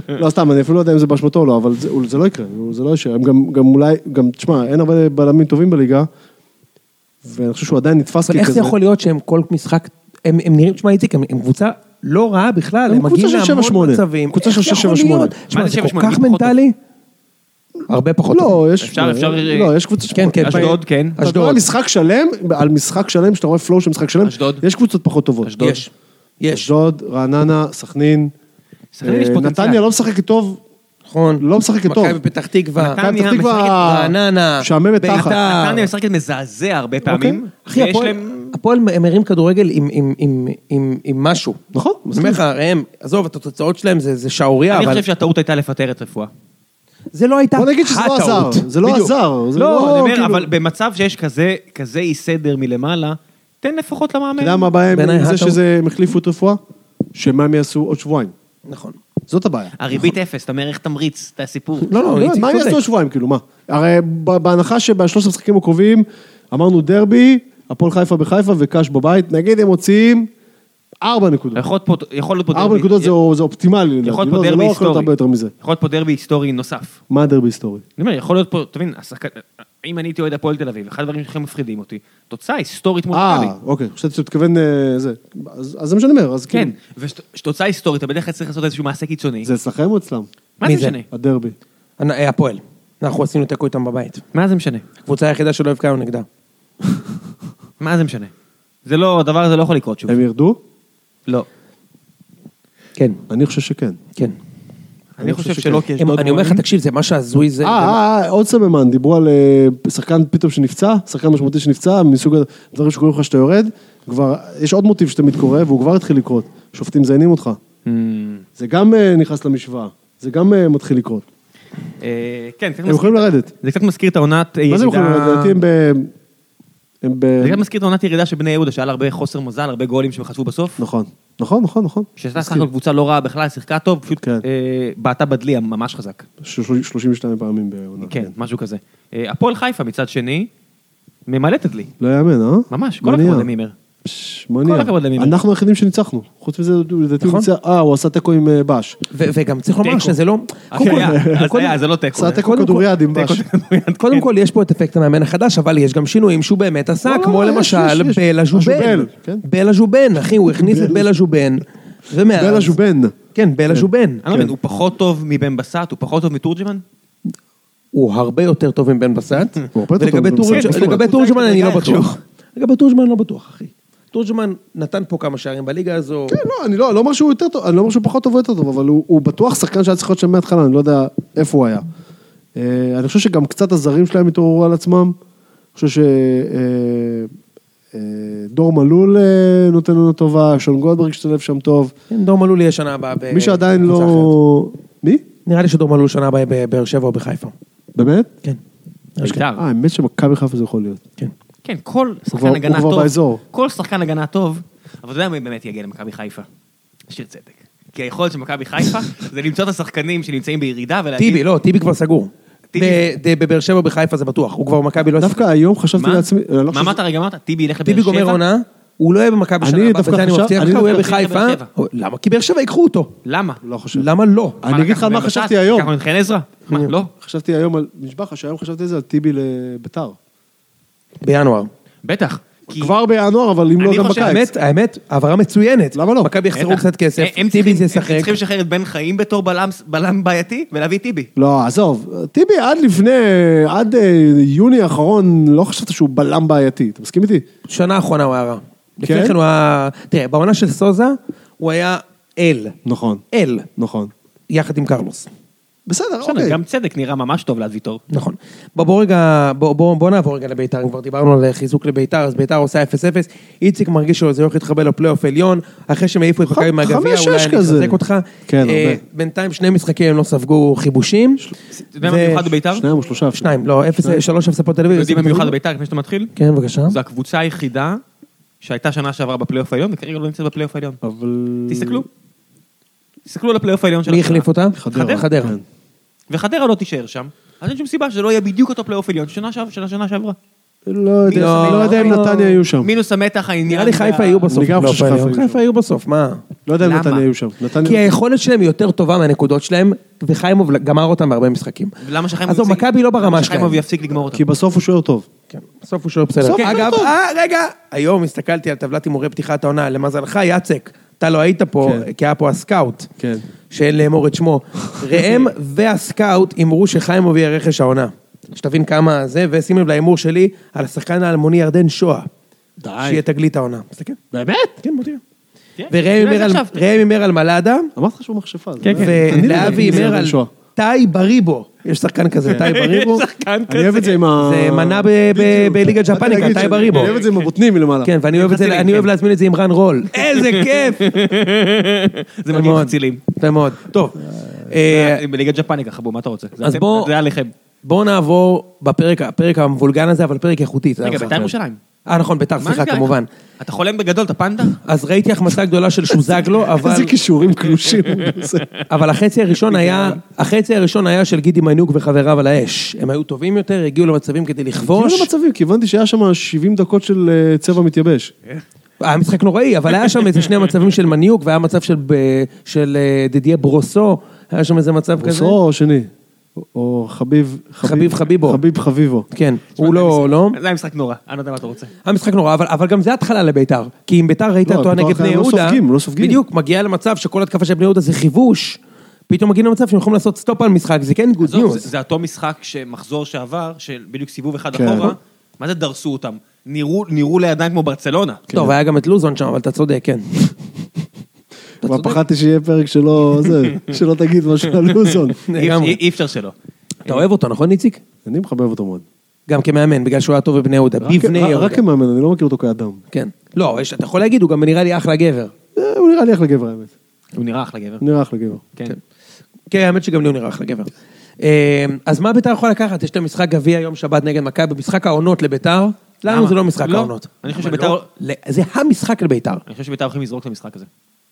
לא, סתם, אני אפילו לא יודע אם זה באשמתו או לא, אבל זה- זה לא יקרה, זה לא יישאר. הם גם גם אולי, גם, תשמע, אין הרבה בלמים טובים בליגה, ואני חושב שהוא עדיין נתפס אבל ככזה. איך זה יכול להיות שהם כל משחק, הם הם נראים, תשמע איציק, הם הם קבוצה לא רעה בכלל, הם קבוצה מגיעים להמון 7-8. מצבים. קבוצה של איך יכול 6-7-8. להיות? מה זה זה כל 7-8? כך מנטלי. הרבה פחות. לא, יש... אפשר- אפשר- לא, יש קבוצות... כן, כן, אשדוד, כן. אתה מדבר על אשדוד. משחק שלם, על משחק שלם, שאתה רואה פלואו של משחק שלם, אשדוד. יש קבוצות פחות טובות. אשדוד. יש. יש. אשדוד, רעננה, סכנין. אה. נתניה לא משחקת טוב, נכון. לא משחקת טוב. מכבי פתח תקווה. נתניה משחקת רעננה. משעממת תחת. נתניה משחקת מזעזע הרבה פעמים. אחי, הפועל- להם... הפועל מרים כדורגל עם- עם- עם- עם עם משהו. נכון, אני אומר לך, ראם, עזוב, את התוצאות שלהם זה זה שערורייה, אני אבל חושב שהטעות הייתה לפטר את רפואה. זה לא הייתה בוא נגיד שזה לא עזר, הטעות. זה לא בדיוק. עזר. זה לא, אני אומר, כאילו- אבל במצב שיש כזה כזה אי סדר מלמעלה, תן לפחות למאמן. אתה יודע מה הבעיה עם זה הטעות. שזה הם החליפו את רפואה? שמה הם יעשו עוד שבועיים. נכון. זאת הבעיה. הריבית אפס, אתה אומר איך תמריץ את הסיפור. לא, לא, לא, מה הם. יעשו עוד שבועיים, כאילו, מה? הרי ב- בהנחה שבשלושת המשחקים הקרובים, אמרנו דרבי, הפועל חיפה בחיפה וקאש בבית, נגיד הם מוציאים ארבע נקודות. יכול להיות פה- יכול להיות פה ארבע דרבי- נקודות זה זה אופטימלי, לדעתי. יכול להיות לא, פה זה דרבי לא יכול להיות היסטורי. הרבה יותר מזה. יכול להיות פה דרבי היסטורי נוסף. מה הדרבי היסטורי? אני אומר, יכול להיות פה, השחקן- אם אני הייתי אוהד הפועל תל אביב, אחד הדברים שהכי מפחידים אותי, תוצאה היסטורית מול מכבי. אה, אוקיי, חשבתי שאתה מתכוון אה, זה. אז זה מה שאני אומר, אז כן, כאילו, ותוצאה היסטורית, אתה בדרך כלל צריך לעשות איזשהו מעשה קיצוני. זה אצלכם או אצלם? מה זה זה? משנה? הדרבי. אה, הפועל. אנחנו עשינו תיקו איתם בבית. מה זה משנה? הקבוצה היחידה שלא הבקענו נגדה. מה זה משנה? זה לא, הדבר הזה לא יכול לקרות שוב. הם ירדו? לא. כן, אני חושב שכן. כן. אני חושב. שלא, כי הם- אשדוד אני אומר לך. תקשיב, זה מה שהזוי זה... אה, אה, אה, עוד סממן, דיברו על אה, שחקן פתאום שנפצע, שחקן משמעותי שנפצע, מסוג הדברים שקורים לך שאתה יורד, כבר, יש עוד מוטיב שתמיד קורה, והוא כבר התחיל לקרות, שופטים מזיינים אותך. Hmm. זה גם נכנס למשוואה. זה גם מתחיל לקרות. כן, הם יכולים לרדת. זה קצת מזכיר את העונת ירידה... מה זה יכולים לרדת? לדעתי הם ב... הם ב... זה קצת מזכיר את העונת ירידה של בני יהודה, שהיה לה הרבה חוסר מזל, הרבה גולים שהם חטפו בסוף. נכון, נכון, נכון, נכון. שהייתה סך הכל קבוצה לא רעה בכלל, שיחקה טוב, פשוט כן. אה, בעטה בדלי ממש חזק. ש- 32 פעמים בעונה. כן, משהו כזה. אה, הפועל חיפה מצד שני, ממלאת את דלי. לא יאמן, אה? ממש, כל? הכבוד למימר. מה נהיה? הכבוד למימר. אנחנו היחידים שניצחנו. חוץ מזה, לדעתי הוא נכון. ניצח... אה, הוא עשה תיקו עם אה, בש. ו- וגם צריך לומר תיקו. שזה לא... קודם כל- קודם- זה לא תיקו. עשה תיקו כל- כדוריד עם בש. קודם כל יש פה את אפקט המאמן החדש, אבל יש גם שינויים שהוא באמת עשה, לא, לא, כמו יש, למשל יש, יש. בלה ז'ובן. הז'ובל, כן. בלה ז'ובן, אחי, הוא הכניס את בלה ז'ובן. ומאז... בלה ז'ובן. כן, בלה ז'ובן. אני לא מבין, הוא פחות טוב מבן בסט, הוא פחות טוב מתורג'מן? הוא הרבה יותר טוב מבן בסט. הוא הרבה יותר ולגבי טוב מבן תורג'- בסט. כן, תורג'מן אני לא. בטוח. לגבי תורג'מן לא בטוח, אחי. תורג'מן נתן פה כמה שערים בליגה הזו. כן, לא, אני לא לא אומר שהוא יותר טוב, אני לא אומר שהוא פחות טוב או יותר טוב, אבל הוא בטוח שחקן שהיה צריך להיות שם מההתחלה, אני לא יודע איפה הוא היה. אה, אני חושב שגם קצת הזרים שלהם התעוררו על עצמם. אני חושב שדור מלול אה, נותן לנו טובה, שון גולדברג השתלב שם טוב. כן, דור מלול יהיה שנה הבאה מי שעדיין לא... מי? נראה לי שדור מלול שנה הבאה בבאר שבע או בחיפה. באמת? כן. בית"ר. אה, האמת שמכבי חיפה זה יכול להיות. כן. כן, כל שחקן הגנה הוא כבר טוב, באזור. כל שחקן הגנה טוב, אבל אתה יודע מי באמת יגיע למכבי חיפה? שיר צדק. כי היכולת של מכבי חיפה זה למצוא את השחקנים שנמצאים בירידה ולהגיד... טיבי, לא, טיבי כבר סגור. טיבי- בבאר שבע בחיפה זה בטוח, הוא כבר במכבי לא. דווקא היום חשבתי? לעצמי... לא מה אמרת רגע אמרת? טיבי ילך לבאר טיבי שבע? גומר עונה, הוא לא יהיה במכבי אני שנה הבאה, דווקא וזה אני מבטיח לך, הוא יהיה בחיפה. למה? כי באר שבע ייקחו אותו. למה? לא חושב. למה לא? אני אגיד לך מה חשבתי? היום. לקחנו את חן עזרא? מה, לא? חשבתי היום על... נשבע לך שהיום חשבתי על זה, על טיבי לביתר. בינואר. בטח. כי- כבר בינואר, אבל אם לא גם בקיץ. האמת, האמת, העברה מצוינת. למה לא? מכבי יחסרו בטח. קצת כסף, טיבי זה הם ישחק. צריכים לשחרר את בן חיים בתור בלם- בלם בעייתי ולהביא את טיבי. לא, עזוב, טיבי עד לפני, עד אה, יוני האחרון, לא חשבת שהוא בלם בעייתי, אתה מסכים איתי? שנה האחרונה הוא היה רע. לפני כן? כן הוא היה... תראה, בעונה של סוזה, הוא היה אל. נכון, אל. נכון. יחד עם קרלוס. בסדר, בסדר, אוקיי. גם צדק נראה ממש טוב ליד ויטור. נכון. בוא, בוא רגע, בוא, בוא, בוא נעבור רגע לביתר, אם כבר דיברנו על חיזוק לביתר, אז ביתר עושה 0-0, איציק מרגיש שזה הולך להתחבר לפלייאוף עליון, אחרי שהם העיפו את מכבי מהגביע, אולי אני כזה. אחזק אותך. כן, אה, הרבה. בינתיים שני משחקים הם לא ספגו חיבושים. אתה יודע מה ו- מיוחד בביתר? שניים או שלושה. שניים, לא, שלוש הפספות תל אביב. יודעים מה מיוחד. בביתר לפני שאתה מתחיל? כן, בבקשה. זו הקבוצה היחידה שהייתה שנה שעברה בפלייאוף העליון וכרגע לא נמצאת בפלייאוף העליון. אבל... תסתכלו. תסתכלו על הפלייאוף העליון של מי. החליף אותה? חדרה. חדרה. וחדרה לא תישאר שם. אז אין שום סיבה שזה לא יהיה בדיוק אותו פלייאוף עליון של שנה שעב- של השנה שעברה. לא יודע, לא, לא יודע אם. נתניה יהיו שם. מינוס המתח העניין. נראה לי חיפה וה- יהיו בסוף. אני גם חושב שחיפה העליון. יהיו חיפה יהיו בסוף, מה? לא יודע אם למה? נתניה יהיו שם. נתניה- כי היכולת שלהם היא יותר טובה מהנקודות שלהם, וחיימוב גמר אותם בהרבה משחקים. למה שחיימוב עזוב, יפסיק- מכבי לא ברמה למה שלהם. שחיימוב יפסיק לגמור אותה. כי בסוף הוא שוער טוב. כן, בסוף הוא שוער בסדר. בסוף הוא אגב, טוב. אה, רגע, היום הסתכלתי על טבלת הימורי פתיחת העונה, למזלך, יצק, אתה לא היית פה, כן. כי היה פה הסקאוט, כן. שאין לאמור את שמו. ראם והסקאוט הימרו שחיימוב יהיה רכש העונה. שתבין כמה זה, ושים לב להימור שלי על השחקן האלמוני ירדן שואה. די. שיהיה תגלית העונה. מסתכל. באמת? כן, בוא תראה. כן, וראם הימר את על- על מלאדה, אמרתי לך שהוא מכשפה. כן, כן. ולאבי הימר על שואה. טאי בריבו. יש שחקן כזה, טאי בריבו. שחקן אני אוהב את זה עם ה... זה מנה ב- ב- בליגה ג'פניקה, טאי בריבו. אני אוהב את זה עם הבוטנים מלמעלה. כן, ואני אוהב כן. להזמין את זה עם רן רול. איזה כיף! זה מגיע. חצילים. יפה מאוד. טוב, בליגת ג'פניקה, חבו, מה אתה רוצה? זה אז אתם- בוא- זה עליכם. בואו נעבור בפרק הפרק המבולגן הזה, אבל פרק איכותי. רגע, בית"ר. ירושלים. אה, נכון, בית"ר, סליחה? כמובן. אתה חולם בגדול, אתה פנדה? אז ראיתי החמצה גדולה של שוזגלו, אבל... איזה כישורים קלושים. אבל החצי הראשון היה, החצי הראשון היה של גידי מניוק וחבריו על האש. הם היו טובים יותר, הגיעו למצבים כדי לכבוש. למצבים, כי הבנתי שהיה שם 70 דקות של אה, צבע מתייבש. היה משחק נוראי, אבל היה שם איזה שני מצבים של מניוק, והיה מצב של, אה, דידיה ברוסו, היה שם איזה מצב כזה. בוסו או שני? או חביב... חביב חביבו. חביב חביבו. כן, הוא לא, לא. זה היה משחק נורא, אני לא יודע מה אתה רוצה. היה משחק נורא, אבל, גם זה התחלה לביתר. כי אם ביתר ראית לא, אותו ביתר נגד בני לא יהודה, סופגים, לא סופגים. בדיוק, מגיעה למצב שכל התקפה של בני יהודה זה כיבוש, פתאום מגיעים למצב שהם יכולים לעשות stop על משחק, זה כן good news. זה אותו משחק שמחזור שעבר, של בדיוק סיבוב אחד כן. אחורה, מה זה דרסו אותם? נראו נראו לידיים כמו ברצלונה. טוב, היה גם את לוזון שם, אבל אתה צודק, כן. כבר. פחדתי שיהיה פרק שלא, זה, שלא תגיד משהו על לוזון. אי- אפשר שלא. אתה אוהב אותו, נכון איציק? אני מחבב אותו מאוד. גם כמאמן, בגלל שהוא היה טוב בבני יהודה. בבני יהודה. רק כמאמן, אני לא מכיר אותו כאדם. כן. לא, יש- אתה יכול להגיד, הוא גם נראה לי אחלה גבר. אה, הוא נראה לי אחלה גבר האמת. הוא נראה אחלה גבר. נראה אחלה גבר. כן. כן, האמת שגם לי הוא נראה אחלה גבר. אה, אז מה ביתר יכול לקחת? יש להם משחק גביע יום שבת נגד מכבי, במשחק העונות לביתר. לנו למה? זה לא משחק לא. העונות. אני חושב שביתר- לא, ל- זה המשחק לביתר. אני חושב שביתר הולכים לזרוק את המשחק הזה.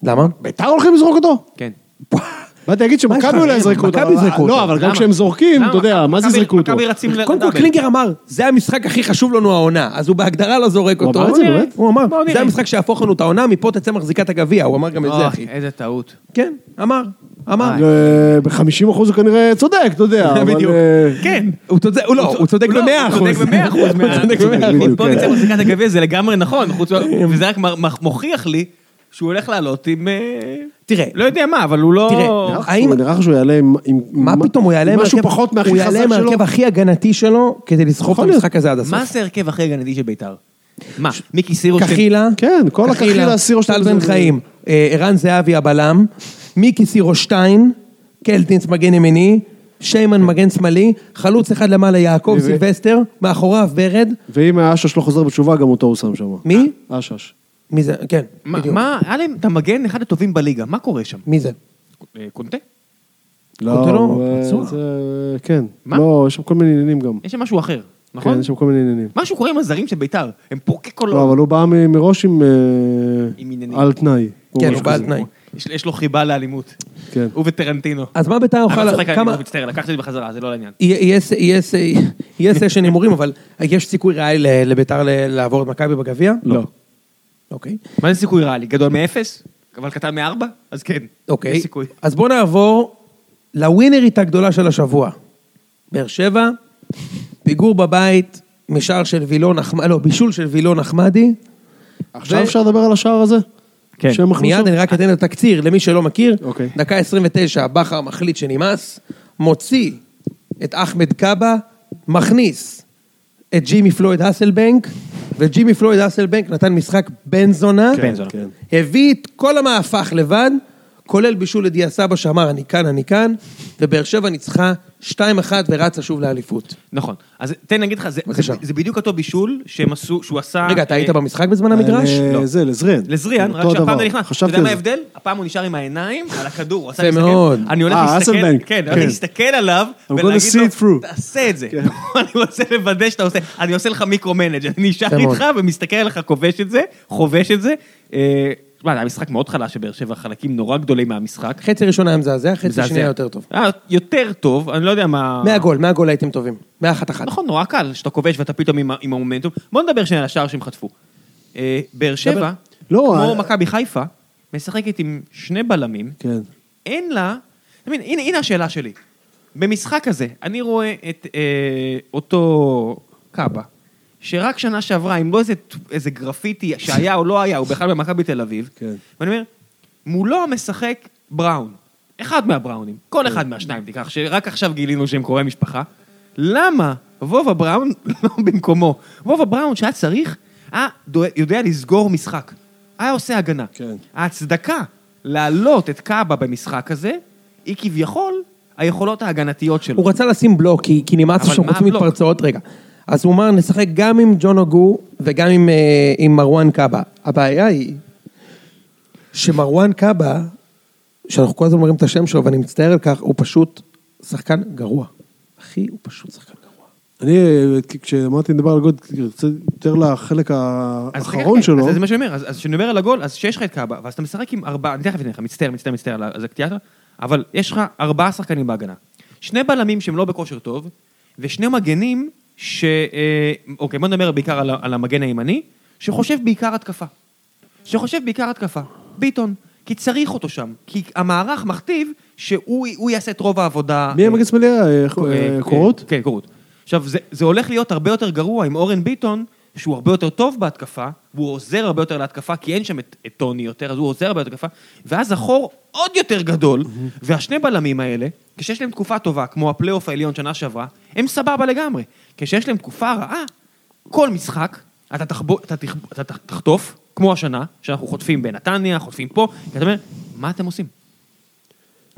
למה? ביתר הולכים לזרוק אותו? כן. באתי להגיד שמכבי? אולי יזרקו אותו. מכבי יזרקו לא, אותו. אבל גם? כשהם זורקים? אתה יודע, מה זה יזרקו אותו? מכבי רצים ל- קודם כל לדאבל. קלינגר אמר, זה המשחק הכי חשוב לנו העונה, אז הוא בהגדרה לא זורק הוא אותו. אמר את זה, באמת? הוא אמר, זה. המשחק שיהפוך לנו את העונה, מפה תצא מחזיקת הגביע, הוא אמר גם את זה, אחי. איזה טעות. כן, אמר, אמר. ב-50 אחוז הוא כנראה צודק, אתה יודע. בדיוק. אה, כן. הוא צודק, הוא לא, הוא צודק לא, במאה הוא אחוז. צודק אחוז. מה- הוא צודק במאה בדיוק. אחוז. מפה כן. נצא מחזיקת הגביע זה לגמרי נכון, וזה רק מוכיח לי שהוא הולך לעלות עם... אה, תראה, לא יודע מה, אבל הוא לא... תראה, לך האם- נראה לך שהוא יעלה עם... מה פתאום, הוא יעלה עם משהו פחות מהכי הוא יעלה עם חזק שלו? ההרכב הכי הגנתי שלו, כדי לסחוב את. המשחק הזה עד הסוף. מה זה ההרכב הכי הגנתי של בית"ר? מה, מיקי סירוש... קחילה, כן, כל הקחילה, סירו טל בן חיים, אה, ערן זהבי הבלם, מיקי סירושטיין, קלטינס מגן ימיני, שיימן מגן שמאלי, חלוץ אחד למעלה יעקב סילבסטר, מאחוריו ורד, ואם האשש לא חוזר בתשובה, גם אותו הוא שם שם. מי? אשש. מי זה? כן, מה, בדיוק. מה, היה להם את המגן אחד הטובים בליגה, מה קורה שם? מי זה? אה, קונטה? קונטה לא, אה, פצוע. זה- כן. מה? לא, יש שם כל מיני עניינים גם. יש שם משהו אחר, נכון? כן, יש שם כל מיני עניינים. משהו קורה עם הזרים של בית"ר, הם פורקי לא, קולות. אבל הוא בא מ- מראש עם... אה, עם עניינים. על תנאי. כן, הוא בא על. תנאי. יש- יש לו חיבה לאלימות. כן. הוא וטרנטינו. אז מה ביתר אני יוכל... לא צוחק, כמה- אני מצטער, לקחתי את זה בחזרה, זה לא לעניין. יהיה- יהיה ס- יהיה ס- יהיה סשן הימורים, אבל יש סיכוי ריאלי ל- לביתר ל- לעבור את מכבי בגביע? לא. אוקיי. מה זה סיכוי ריאלי? גדול מאפס? אבל קטן מארבע? אז כן. אוקיי. יש סיכוי. אז בואו נעבור לווינרית הגדולה של השבוע. באר שבע, פיגור בבית, משער של וילון נחמדי, לא, בישול של וילון נחמדי. עכשיו ו- אפשר לדבר על השער הזה? כן. מיד? אני רק אתן את התקציר למי שלא מכיר. אוקיי. דקה 29, בכר מחליט שנמאס, מוציא את אחמד קאבה, מכניס את ג'ימי פלויד האסלבנק, וג'ימי פלויד האסלבנק נתן משחק בן זונה. בן זונה. כן. הביא את כל המהפך לבד, כולל בישול לדיה סבא שאמר אני כאן, אני כאן, ובאר שבע ניצחה 2-1 ורצה שוב לאליפות. נכון. אז תן להגיד לך, זה-. זה- זה בדיוק אותו בישול שהם עשו, שהוא עשה... רגע, אתה אה, היית במשחק בזמן המגרש? אה, לא. זה, לזריאן. לזריאן, רק שהפעם. זה נכנס. אתה יודע על מה. ההבדל? הפעם הוא נשאר עם העיניים על הכדור, הוא עשה להסתכל. מאוד. אני הולך אה, להסתכל. כן, אני כן. הולך להסתכל עליו, ולהגיד לו. תעשה את זה. אני רוצה לוודא שאתה עושה, אני עושה לך מיקרו-מנג', אני נשאר. איתך ומסתכל עליך, כובש את זה, חובש את זה. אה, תשמע, זה היה משחק מאוד חלש של באר שבע, חלקים נורא גדולים מהמשחק. חצי ראשון היה מזעזע, חצי. שני היה יותר טוב. היה יותר טוב, אני לא יודע מה... מהגול, מהגול הייתם טובים. מאחת אחת. נכון, נורא קל, שאתה כובש ואתה פתאום עם, עם המומנטום. בוא נדבר שנייה על השער שהם חטפו. אה, באר שבע, לא, כמו אה, מכבי חיפה, משחקת עם שני בלמים, כן. אין לה... מבין, הנה, הנה השאלה שלי. במשחק הזה, אני רואה את אה, אותו קאבה, שרק שנה שעברה, אם לא איזה, איזה גרפיטי שהיה או לא היה, הוא בכלל במכבי תל אביב, כן. ואני אומר, מולו משחק בראון, אחד מהבראונים, כל אחד מהשניים תיקח, שרק עכשיו גילינו שהם קרובי משפחה. למה וובה בראון לא במקומו? וובה בראון שהיה צריך, היה יודע לסגור משחק. היה עושה הגנה. כן. ההצדקה להעלות את קאבה במשחק הזה, היא כביכול היכולות ההגנתיות שלו. הוא רצה לשים בלוק, כי, כי נמאס שם רוצים הבלוק? מתפרצות. רגע. אז הוא אמר, נשחק גם עם ג'ון אוגו וגם עם, אה, עם מרואן קאבה. הבעיה היא שמרואן קאבה, שאנחנו כל הזמן אומרים את השם שלו ואני מצטער על כך, הוא פשוט שחקן גרוע. אחי, הוא פשוט שחקן גרוע. אני, אה, כשאמרתי לדבר על גוד, רוצה יותר לחלק אז האחרון כן, שלו. אז זה מה שאני אומר, אז אז כשנדבר על הגול, אז שיש לך את קאבה, ואז אתה משחק עם ארבעה, אני תכף אתן לך, מצטער, מצטער, מצטער על ה- על הקטיעה, אבל יש לך ארבעה שחקנים בהגנה. שני בלמים שהם לא בכושר טוב, ושני מגנים ש... אה, אוקיי, בוא נדבר בעיקר על המגן הימני, שחושב בעיקר התקפה. שחושב בעיקר התקפה. ביטון. כי צריך אותו שם. כי המערך מכתיב שהוא הוא יעשה את רוב העבודה. מי המגן שמאלי? אה, אה, קורות? כן, קורות. עכשיו, זה, זה הולך להיות הרבה יותר גרוע עם אורן ביטון, שהוא הרבה יותר טוב בהתקפה, והוא עוזר הרבה יותר להתקפה, כי אין שם את, את טוני יותר, אז הוא עוזר הרבה יותר להתקפה, ואז החור עוד יותר גדול, והשני בלמים האלה, כשיש להם תקופה טובה, כמו הפלייאוף העליון שנה שעברה, הם סבבה לגמרי. כשיש להם תקופה רעה, כל משחק, אתה, תחבו, אתה, תח, אתה תח- תחטוף, כמו השנה, שאנחנו חוטפים בנתניה, חוטפים פה, כי אתה אומר, מה אתם עושים?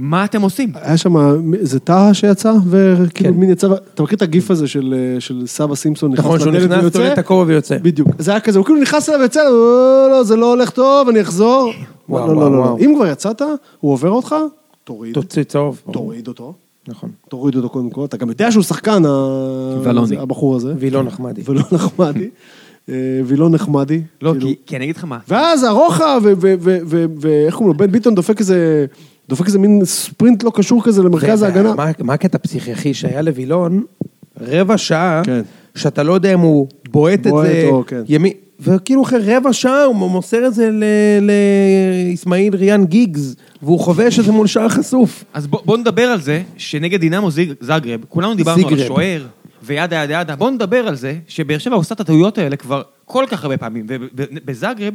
מה אתם עושים? היה שם, זה טאה שיצא, וכאילו כן. מין יצא, אתה מכיר את הגיף הזה של, של סבא סימפסון, נכון, שהוא לדלת נכנס, ויוצא? תולה את הכובע ויוצא. בדיוק, זה היה כזה, הוא כאילו נכנס אליו ויוצא, לא, לא, זה לא הולך טוב, אני אחזור. וואו, לא, וואו, לא, לא, וואו. אם כבר יצאת, הוא עובר אותך, תוריד, תוציא צהוב. תוריד אותו. נכון. תוריד אותו קודם כל. אתה גם יודע שהוא שחקן, ה- ולוני. זה, הבחור הזה. וילון נחמדי. ולא נחמדי. אה, וילון נחמדי. לא, כאילו. כי- אני אגיד לך מה. ואז הרוחב, ואיך קוראים לו, בן ביטון דופק איזה, דופק איזה מין ספרינט לא קשור כזה למרכז ההגנה. מה- הקטע הפסיכי שהיה לווילון? רבע שעה, כן. שאתה לא יודע אם הוא בועט את זה, או, כן. ימין, וכאילו אחרי רבע שעה הוא מוסר את זה ל- לאסמאעיל ריאן גיגס, והוא חובש את זה מול שער חשוף. אז בוא, בוא נדבר על זה שנגד דינמו זאגרב, כולנו דיברנו זיגרב. על השוער, וידה ידה ידה, בוא נדבר על זה שבאר שבע עושה את הטעויות האלה כבר כל כך הרבה פעמים, ובזאגרב,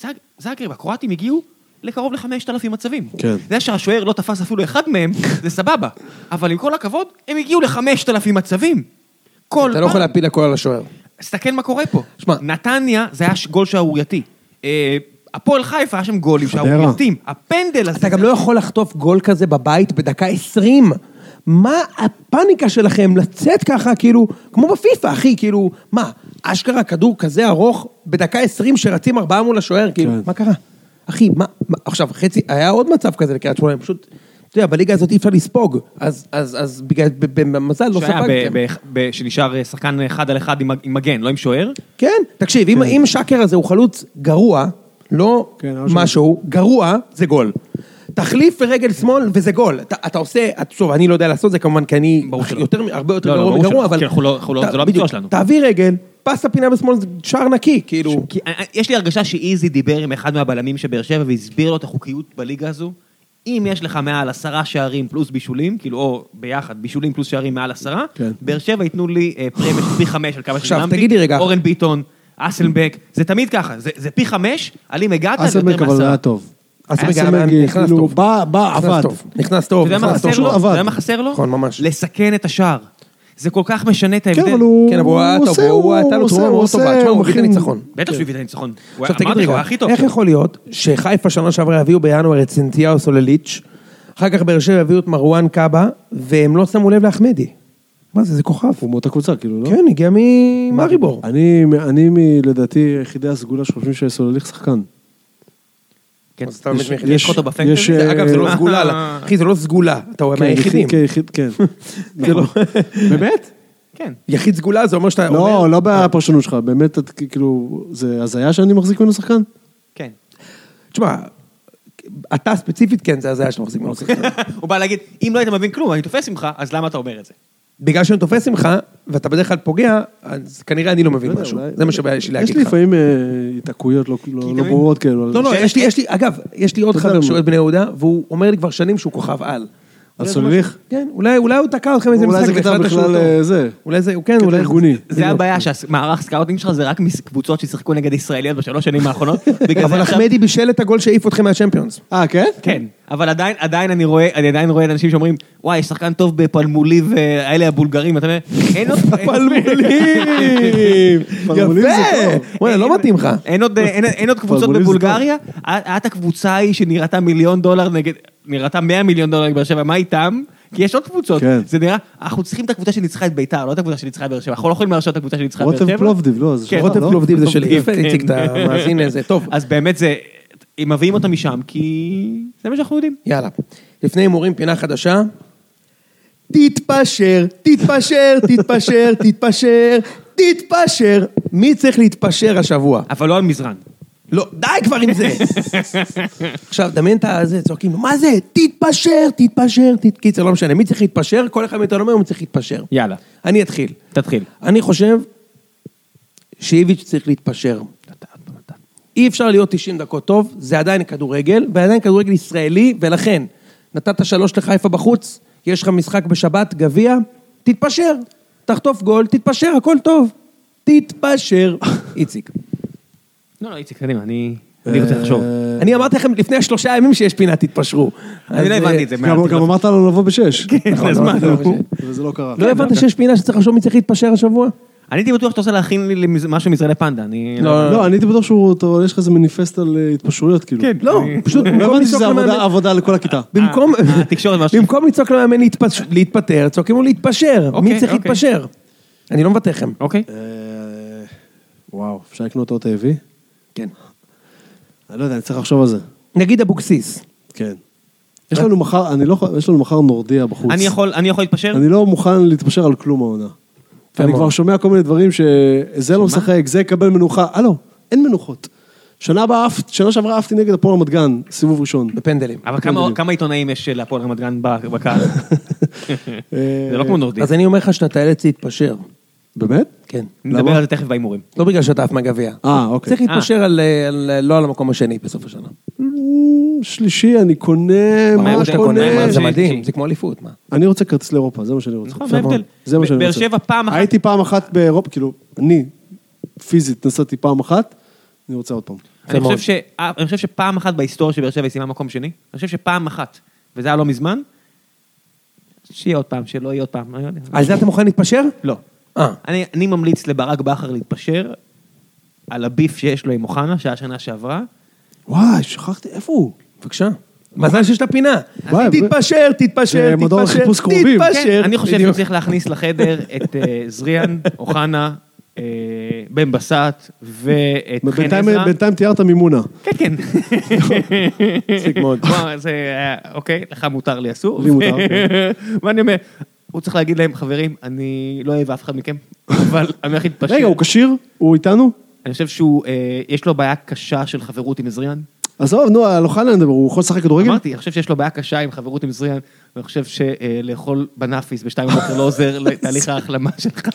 זאג, זאגרב, הקרואטים הגיעו לקרוב לחמשת אלפים מצבים. כן. זה שהשוער לא תפס אפילו אחד מהם, זה סבבה, אבל עם כל הכבוד, הם הגיעו לחמשת אלפים מצבים. כל אתה לא יכול להפיל הכל על השוער. תסתכל מה קורה פה. שמע. נתניה, זה היה גול שערורייתי. אה, הפועל חיפה, היה שם גולים. שערורייתיים. הפנדל הזה... אתה גם לא יכול לחטוף גול כזה בבית בדקה 20. מה הפאניקה שלכם לצאת ככה, כאילו, כמו בפיפא, אחי, כאילו, מה, אשכרה כדור כזה ארוך בדקה 20 שרצים ארבעה מול השוער, כאילו, כן. מה קרה? אחי, מה, מה, עכשיו, חצי, היה עוד מצב כזה לקריית שמונה, פשוט, אתה יודע, בליגה הזאת אי אפשר לספוג, אז, אז, אז בגלל, במזל לא ספגתם. ב- ב- ב- שנשאר אה, שחקן אחד על אחד עם עם מגן, לא עם שוער. כן, תקשיב, אם, אם שקר הזה הוא חלוץ גרוע, לא כן, שם- משהו, גרוע, זה גול. תחליף ברגל שמאל וזה גול. אתה, אתה עושה, שוב, אני לא יודע לעשות זה כמובן, כי אני. יותר, הרבה יותר לא, לא, גרוע מגרוע, אבל... ת- זה לא המקצוע שלנו. תעביר רגל, פס לפינה בשמאל, שער נקי, כאילו... אה, אה, יש לי הרגשה שאיזי דיבר עם אחד מהבלמים של באר שבע והסביר לו את החוקיות בליגה הזו. אם יש לך מעל עשרה שערים פלוס בישולים, כאילו, או ביחד, בישולים פלוס שערים מעל עשרה, כן. באר שבע ייתנו לי אה, פרמיה פי חמש על כמה ששילמתי. אורן ביטון, אסלבק, זה תמיד ככה, זה זה פי חמש, על אם הגעת, זה יותר אסלמק אבל זה מעשרה. היה טוב. אסלמק, היה- נכנס כאילו, טוב. בא, בא, עבד. נכנס טוב, נכנס טוב. פשוט אתה עבד. יודע מה חסר לו? נכון, ממש. לסכן את השער. זה כל כך משנה את ההבדל. כן, אבל הוא כן, אבל הוא היה טוב, עושה, הוא הייתה לו עושה, תרומה מאוד עושה, טובה, תשמע, הוא הביא את הניצחון. בטח שהוא הביא את הניצחון. הוא עכשיו תגיד הוא רגע. איך. יכול להיות שחיפה שנה שעברה הביאו בינואר את סנטיהו סולליץ', אחר כך באר שבע הביאו את מרואן קאבה, והם לא שמו לב לאחמדי. מה זה, זה כוכב. הוא מאותה קבוצה, כאילו, לא? כן, הגיע ממאריבור. אני, לדעתי היחידי הסגולה שחושבים שסולליך שחקן. כן. אז אתה באמת יש- אותו בפנטזי? אגב, זה לא אה, סגולה, לא. אחי, זה לא סגולה, אתה רואה כן, מהיחידים. יחיד- כיחיד, כן. זה לא- באמת? כן. יחיד סגולה זה אומר שאתה אומר... לא, לא בפרשנות שלך, באמת, את- כאילו, זה הזיה שאני מחזיק ממנו שחקן? כן. תשמע, אתה ספציפית כן, זה הזיה שאתה מחזיק ממנו שחקן. הוא בא להגיד, אם לא היית מבין כלום, אני תופס ממך, אז למה אתה אומר את זה? בגלל שאני תופס ממך, ואתה בדרך כלל פוגע, אז כנראה אני לא מבין לא משהו. זה מה שבעיה שלי יש להגיד לי לך. לפעמים אה, התעקשויות לא- ברורות כאלו. לא, לא, יש לי, יש לי, אגב, יש לי עוד חבר? שאוהד בני יהודה, והוא אומר לי כבר שנים שהוא כוכב על. אולי זה סולליך? כן, אולי אולי הוא תקע אתכם איזה משחק אולי זה קטע והחלטת שהוא בכלל. אה, זה. אולי זה, כן, קטע אולי... ארגוני. זה הבעיה שהמערך scouting שלך זה רק מקבוצות ששיחקו נגד ישראליות בשלוש שנים האחרונות. אבל זה אחמדי בישל את הגול שהעיף אתכם מהצ'מפיונס. אה, כן? כן, אבל עדיין, עדיין אני רואה, אני עדיין רואה אנשים שאומרים, וואי, יש שחקן טוב בפלמולי והאלה הבולגרים, אתה אומר, אין עוד... פלמולים! פלמולים זה יפה! טוב. וואלה, לא מתאים לך. אין עוד, עוד קבוצות זה בבולגריה, את הקבוצה ההיא שנראתה מיליון דולר נגד, נראתה 100 מיליון דולר נגד באר שבע, מה איתם? כי יש עוד קבוצות, כן. זה נראה, אנחנו צריכים את הקבוצה שניצחה את ביתר, לא את הקבוצה שניצחה את באר שבע, אנחנו לא יכולים להרשות את הקבוצה שניצחה את באר שבע. רוטב פלובדיב, לא, זה כן, שלך, רוטב לא? פלובדיב זה שלי, פלובדיב, יפה, כן. איציק, אתה מאזין לזה. טוב, אז באמת זה, הם מביאים אותם משם, כי זה מה שאנחנו יודעים. יאללה. לפני הימורים, פינה חדשה. תתפשר, תתפשר, תתפשר, תתפשר, תתפשר. מי צריך להתפשר השבוע? אבל לא על מזרן. לא, די כבר עם זה. עכשיו, דמיין את הזה, צועקים, לו, מה זה? תתפשר, תתפשר, תת... קיצר, לא משנה, מי צריך להתפשר? כל אחד מאיתנו אומר, מי צריך להתפשר. יאללה, אני אתחיל. תתחיל. אני חושב שאיביץ' צריך להתפשר. אי אפשר להיות 90 דקות טוב, זה עדיין כדורגל, ועדיין כדורגל ישראלי, ולכן, נתת שלוש לחיפה בחוץ, יש לך משחק בשבת, גביע, תתפשר. תחטוף גול, תתפשר, הכל טוב. תתפשר. איציק. לא, לא, איציק, קדימה, אני אני רוצה לחשוב. אה, אני אמרתי לכם לפני שלושה ימים שיש פינה, תתפשרו. אני לא הבנתי את זה. גם אמרת לנו לבוא בשש. נכון, אז מה, לא, נו? וזה לא קרה. לא הבנת שיש פינה שצריך לחשוב מי צריך להתפשר השבוע? אני הייתי בטוח שאתה רוצה להכין לי משהו מזרעי פנדה, אני... לא, לא, אני הייתי בטוח שהוא, אתה- יש לך איזה מניפסט על אה, התפשרויות, כאילו. כן. לא, פשוט לא במקום הבנתי לצעוק שזה למאמן- עבודה- עבודה לכל הכיתה. במקום, אה, התקשורת משהו. במקום לצעוק למאמן להתפטר, צועקים לו להתפשר. אוקיי, מי צריך אוקיי. להתפשר? אני לא מבטא לכם. אוקיי. וואו, אפשר לקנות אות האבי? כן. אני לא יודע, אני צריך לחשוב על זה. נגיד אבוקסיס. כן. יש לנו מחר, אני לא יכול, יש לנו מחר נורדיה בחוץ. אני יכול אני יכול להתפשר? אני לא מוכן להתפשר על כלום העונה. אני. כבר שומע כל מיני דברים שזה לא משחק, זה יקבל מנוחה. הלו, אין מנוחות. שנה הבאה, שנה שעברה עפתי נגד הפועל רמת גן, סיבוב ראשון. בפנדלים. אבל כמה- כמה עיתונאים יש להפועל רמת גן ב- בקהל? זה לא כמו נורדי. אז אני אומר לך שאתה תיאלץ להתפשר. באמת? כן. נדבר? על זה תכף בהימורים. לא בגלל שאתה עף מהגביע. אה, אוקיי. צריך להתפשר על, אה, על, אה, לא על המקום השני בסוף השנה. שלישי, אני קונה, מה מה ההבדל? קונה? זה מדהים, זה כמו אליפות, מה? אני רוצה כרטיס לאירופה, זה מה שאני רוצה. נכון, ההבדל? זה מה שאני באר רוצה. שבע פעם אחת- הייתי פעם אחת באירופה, כאילו, אני פיזית נסעתי פעם אחת, אני רוצה עוד פעם. אני. חושב ש- אה, אני חושב שפעם אחת בהיסטוריה שבאר שבע היא סיימה מקום שני, אני חושב שפעם אחת, וזה היה לא מזמן, שיהיה עוד פעם, שלא יהיה עוד פעם. לא. על זה אתה מוכן להתפשר? לא. אה. אני, אני ממליץ לברק בכר להתפשר על הביף שיש לו עם אוחנה, שהיה שנה שעברה. וואי, שכחתי, איפה הוא? בבקשה. מזל שיש את הפינה. תתפשר, תתפשר, תתפשר. כן, תתפשר. אני חושב בדיוק. שצריך להכניס לחדר את אה, זריאן, אוחנה, אה, בן בסט ואת חן עזרא. בינתיים תיארת מימונה. כן, כן. מצחיק מאוד. אוקיי, לך מותר, לי אסור. לי מותר, כן. ואני אומר, הוא צריך להגיד להם, חברים, אני לא אוהב אף אחד מכם, אבל אני הולך להתפשר. רגע, הוא כשיר? הוא איתנו? אני חושב שהוא, אה, יש לו בעיה קשה של חברות עם זריאן. עזוב, נו, על אוחנה נדבר, הוא יכול לשחק כדורגל? אמרתי, אני חושב שיש לו בעיה קשה עם חברות עם זריאן, ואני חושב שלאכול בנאפיס בשתיים בבוקר לא עוזר לתהליך ההחלמה שלך.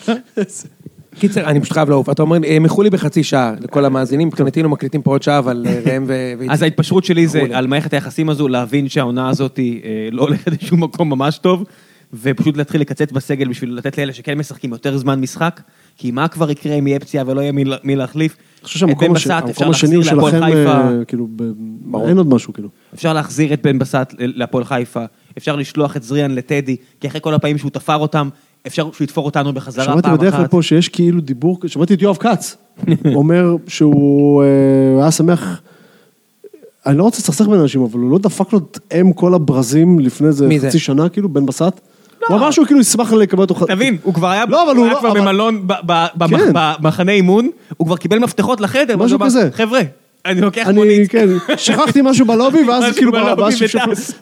קיצר, אני פשוט חייב לעוף. אתה אומר, אה, מחו לי בחצי שעה לכל המאזינים, מבחינתי לא מקליטים פה עוד שעה, אבל אה, ראם ו... אז ההתפשרות שלי זה. על מערכת היחסים הזו, להבין שהעונה הזאת אה, לא הולכת לשום מקום ממש טוב, ופשוט להתחיל לקצץ בסגל בשביל לתת לאלה שכן משחקים יותר זמן משחק, כי מה כבר יקרה אם יהיה פציעה ולא יהיה מי- להחליף? אני חושב שהמקום השני הוא שלכם, אה, כאילו, אין עוד משהו, כאילו. אפשר להחזיר את בן בסט להפועל חיפה, אפשר לשלוח את זריאן לטדי, כי אחרי כל הפעמים שהוא תפר אותם, אפשר שהוא יתפור אותנו בחזרה פעם אחת. שמעתי בדרך כלל פה שיש כאילו דיבור, שמעתי את יואב כץ, אומר שהוא אה, היה שמח, אני לא רוצה לסכסך בין אנשים, אבל הוא לא דפק לו את אם כל הברזים לפני איזה? חצי שנה, כאילו, בן בסט. הוא אמר שהוא כאילו ישמח לקבל אותו. תבין, הוא כבר היה, לא, לא- במלון. במחנה אימון, הוא כבר קיבל מפתחות לחדר, משהו כזה. חבר'ה, אני לוקח אני, מונית. כן, שכחתי משהו בלובי, ואז כאילו,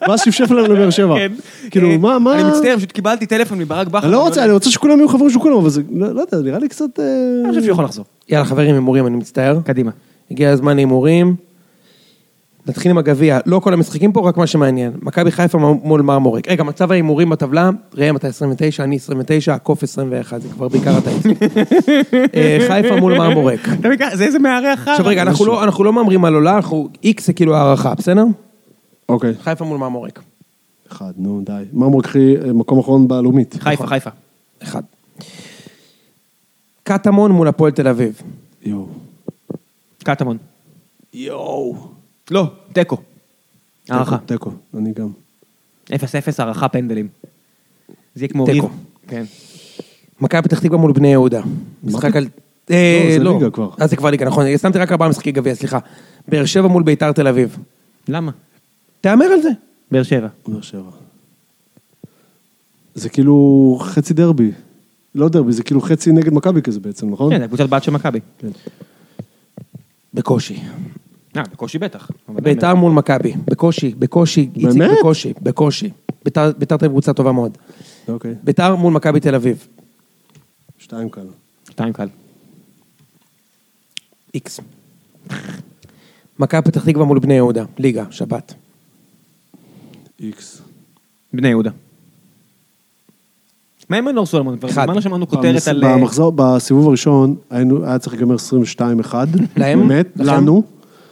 ואז שפשף- לנו לבאר שבע. כן. כאילו, אה, מה, מה... אני מצטער, פשוט קיבלתי טלפון מברק בכר. אני לא רוצה, אני רוצה שכולם יהיו חברים של כולם, אבל זה, לא לא יודע, נראה לי קצת... אה, אני חושב שהוא יכול לחזור. יאללה, חברים, הימורים, אני מצטער. קדימה. הגיע הזמן להימורים. נתחיל עם הגביע, לא כל המשחקים פה, רק מה שמעניין. מכבי חיפה מול מרמורק. רגע, מצב ההימורים בטבלה, ראם אתה 29, אני 29, הקוף 21, זה כבר בעיקר אתה. אה, חיפה מול מרמורק. זה איזה מארח חרא. עכשיו רגע, אנחנו לא- אנחנו לא מהמרים על עולה, אנחנו, איקס זה כאילו הערכה, בסדר? אוקיי, חיפה מול מרמורק. אחד, נו, די. מרמור קחי אה, מקום אחרון בלאומית. חיפה, חיפה. אחד. קטמון מול הפועל תל אביב. יואו. קטמון. יואו. לא, תיקו. הערכה. תיקו, אני גם. 0-0 הערכה פנדלים. זה יהיה כמו תיקו. ריב. כן. מכבי פתח תקווה מול בני יהודה. משחק על... אה, לא, זה ליגה כבר. אז זה כבר ליגה, נכון. שמתי רק ארבעה משחקי גביע, סליחה. באר שבע מול ביתר תל אביב. למה? תהמר על זה. באר שבע. באר שבע. זה כאילו חצי דרבי. לא דרבי, זה כאילו חצי נגד מכבי כזה בעצם, נכון? כן, זה קבוצת בת של מכבי. בקושי. אה, בקושי בטח. ביתר מול מכבי. בקושי, בקושי. איציק? בקושי, בקושי. ביתר אביב קבוצה טובה מאוד. אוקיי. ביתר מול מכבי תל אביב. שתיים קל. שתיים קל. איקס. מכבי פתח תקווה מול בני יהודה. ליגה, שבת. איקס. בני יהודה. מה עם מנור סולומון? כבר אחד. מזמן לא שמענו כותרת על... אה, במחזור, בסיבוב הראשון, היה צריך להיגמר 22-1. להם? באמת? לנו.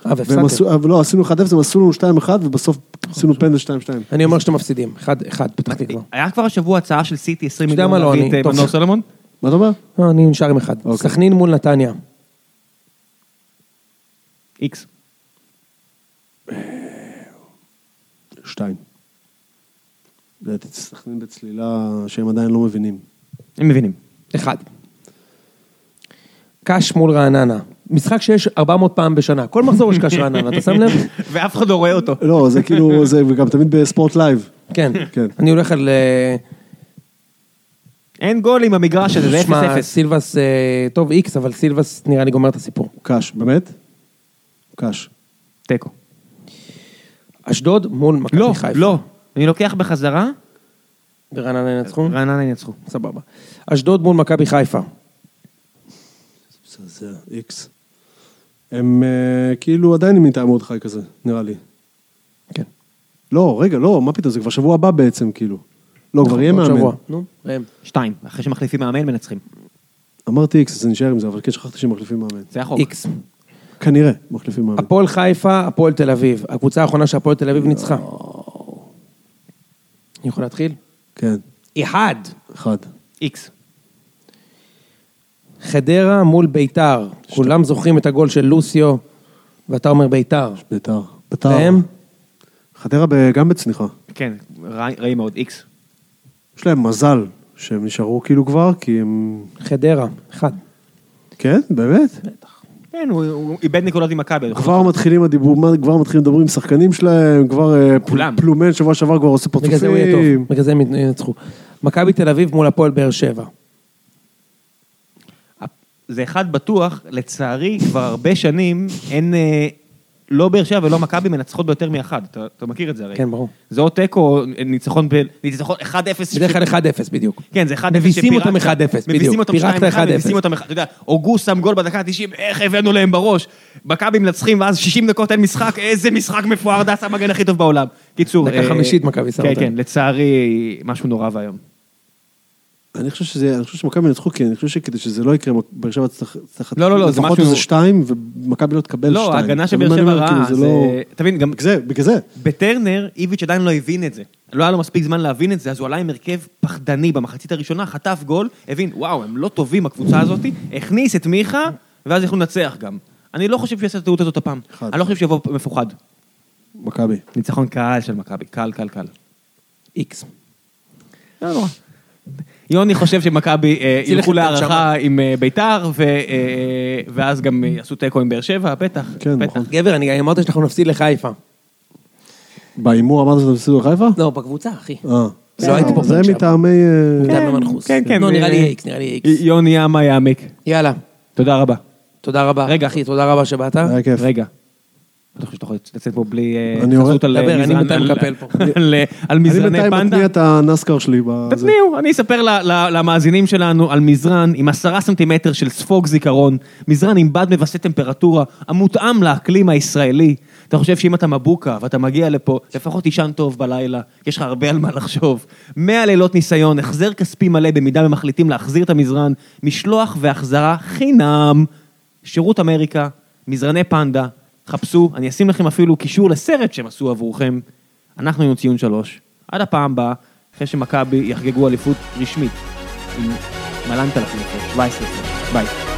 אה. עשו- לא, עשינו 1-0, הם עשו לנו 2-1, ובסוף עשינו פנדל 2-2. אני אומר שאתם מפסידים. אחד, אחד, פתח תקווה. היה כבר השבוע הצעה של סיטי 20 אתה יודע מיליון מה, לא, להביא אני- את טוב. מנור סולומון? מה אתה אומר? אה, אני נשאר עם אחד. אוקיי. סכנין מול נתניה. איקס. שתיים. לדעתי סכנין בצלילה שהם עדיין לא מבינים. הם מבינים. אחד. קאש מול רעננה. משחק שיש 400 פעם בשנה. כל מחזור יש קאש רעננה, אתה שם לב? ואף אחד לא רואה אותו. לא, זה כאילו, זה וגם תמיד בספורט לייב. כן. כן. אני הולך על... אה, אין גולים במגרש הזה, זה 0-0. שמע, סילבס, אה, טוב איקס, אבל סילבס נראה לי גומר את הסיפור. קאש, באמת? קאש. תיקו. אשדוד מול מכבי לא, חיפה. לא. אני לוקח בחזרה, ורעננה ינצחו? רעננה ינצחו. סבבה. אשדוד מול מכבי חיפה. מזעזע, איקס. הם אה, כאילו עדיין עם התאמות חי כזה, נראה לי. כן. לא, רגע, לא, מה פתאום, זה כבר שבוע הבא בעצם, כאילו. לא, כבר יהיה מאמן. שבוע. נו, ראם. שתיים, אחרי שמחליפים מאמן מנצחים. אמרתי איקס, אז אני אשאר עם זה, אבל כן שכחתי שהם מחליפים מאמן. זה החוק. איקס. כנראה, מחליפים מאמן. הפועל חיפה, הפועל תל אביב. הקבוצה האחרונה שהפועל תל אביב ניצחה. אני יכול להתחיל? כן, אחד. אחד. איקס. חדרה מול ביתר. כולם זוכרים את הגול של לוסיו, ואתה אומר ביתר. ביתר. ביתר. ראם? חדרה ב- גם בצניחה. כן, רע- רעים מאוד, איקס. יש להם מזל שהם נשארו כאילו כבר, כי הם... חדרה, אחד. כן, באמת? כן, הוא- הוא איבד נקודות עם מכבי. כבר מתחילים הדיבור, מה- כבר מתחילים לדבר עם שחקנים שלהם, כבר אה, פל- כולם. פלומן שבוע שעבר כבר עושה בגלל זה הוא יהיה פרצופים. טוב, בגלל זה הם ינצחו. מכבי תל אביב מול הפועל באר שבע. זה אחד בטוח, לצערי, כבר הרבה שנים אין, אה, לא באר שבע ולא מכבי מנצחות ביותר מאחד. אתה, אתה מכיר את זה הרי. כן, ברור. זה או תיקו, או ניצחון, ב- ניצחון 1-0. בדרך כלל 1-0 בדיוק. כן, זה 1-0 מביסים שפירקת- אותם 1-0, מביסים בדיוק. אותם פירקת 2-1, 1-0. מביסים אותם, אתה יודע, אוגוסט שם גול בדקה ה-90, איך הבאנו להם בראש. מכבי מנצחים, ואז 60 דקות אין משחק, איזה משחק מפואר, דס המגן הכי טוב בעולם. קיצור. דקה אה, חמישית מכבי שמה כן, אותם. כן, לצערי, משהו נורא ואיום. אני חושב שזה, אני חושב שמכבי ינצחו, כי אני חושב שכדי שזה לא יקרה, באר שבע צריך... לא, לא, לא, זה לפחות משהו- איזה שתיים, ומכבי לא תקבל שתיים. לא, ההגנה של באר שבע? רעה, כאילו, זה... לא- תבין, גם בגלל זה, בגלל זה. בטרנר, איביץ' עדיין לא הבין את זה. לא היה לו מספיק זמן להבין את זה, אז הוא עלה עם הרכב פחדני במחצית הראשונה, חטף גול, הבין, וואו, הם לא טובים, הקבוצה הזאת, הכניס את מיכה, ואז יכלו לנצח גם. אני לא חושב שהוא יעשה את הטעות הזאת הפעם. אני לא חושב שיבוא מפוחד. מכבי. ניצחון קל של מכבי, קל, קל, קל. איקס. לא נורא. יוני חושב שמכבי אה, ילכו להערכה עם אה, ביתר, ו- אה, ואז גם יעשו תיקו עם באר שבע, בטח. כן, בטח. נכון. גבר, אני אמרתי שאנחנו נפסיד לחיפה. בהימור אמרת שאתם הפסידו לחיפה? לא, בקבוצה, אחי. אה. לא הייתי פה זה. מטעמי... אה, גם במנחוס. כן, כן. לא, נראה לי איקס, נראה לי איקס. יוני ימה יעמיק. יאללה, תודה רבה. תודה רבה. רגע. אחי, תודה רבה שבאת. היה כיף. רגע. אתה חושב שאתה יכול לצאת פה בלי אה. חסות על מקפל פה. על- על אני מזרני בינתיים פנדה? מתניע את הנסקר שלי. בזה. תתניעו, אני אספר למאזינים שלנו על מזרן עם עשרה סנטימטר של ספוג זיכרון, מזרן עם בד מווסת טמפרטורה, המותאם לאקלים הישראלי. אתה חושב שאם אתה מבוקה ואתה מגיע לפה, לפחות תישן טוב בלילה, יש לך הרבה על מה לחשוב. 100 לילות ניסיון, החזר כספי מלא במידה ומחליטים להחזיר את המזרן, משלוח והחזרה חינם. שירות אמריקה, מזרני פנדה, חפשו, אני אשים לכם אפילו קישור לסרט שהם עשו עבורכם. אנחנו עם ציון שלוש. עד הפעם הבאה, אחרי שמכבי יחגגו אליפות רשמית עם מלנת אלפים, 17 ביי.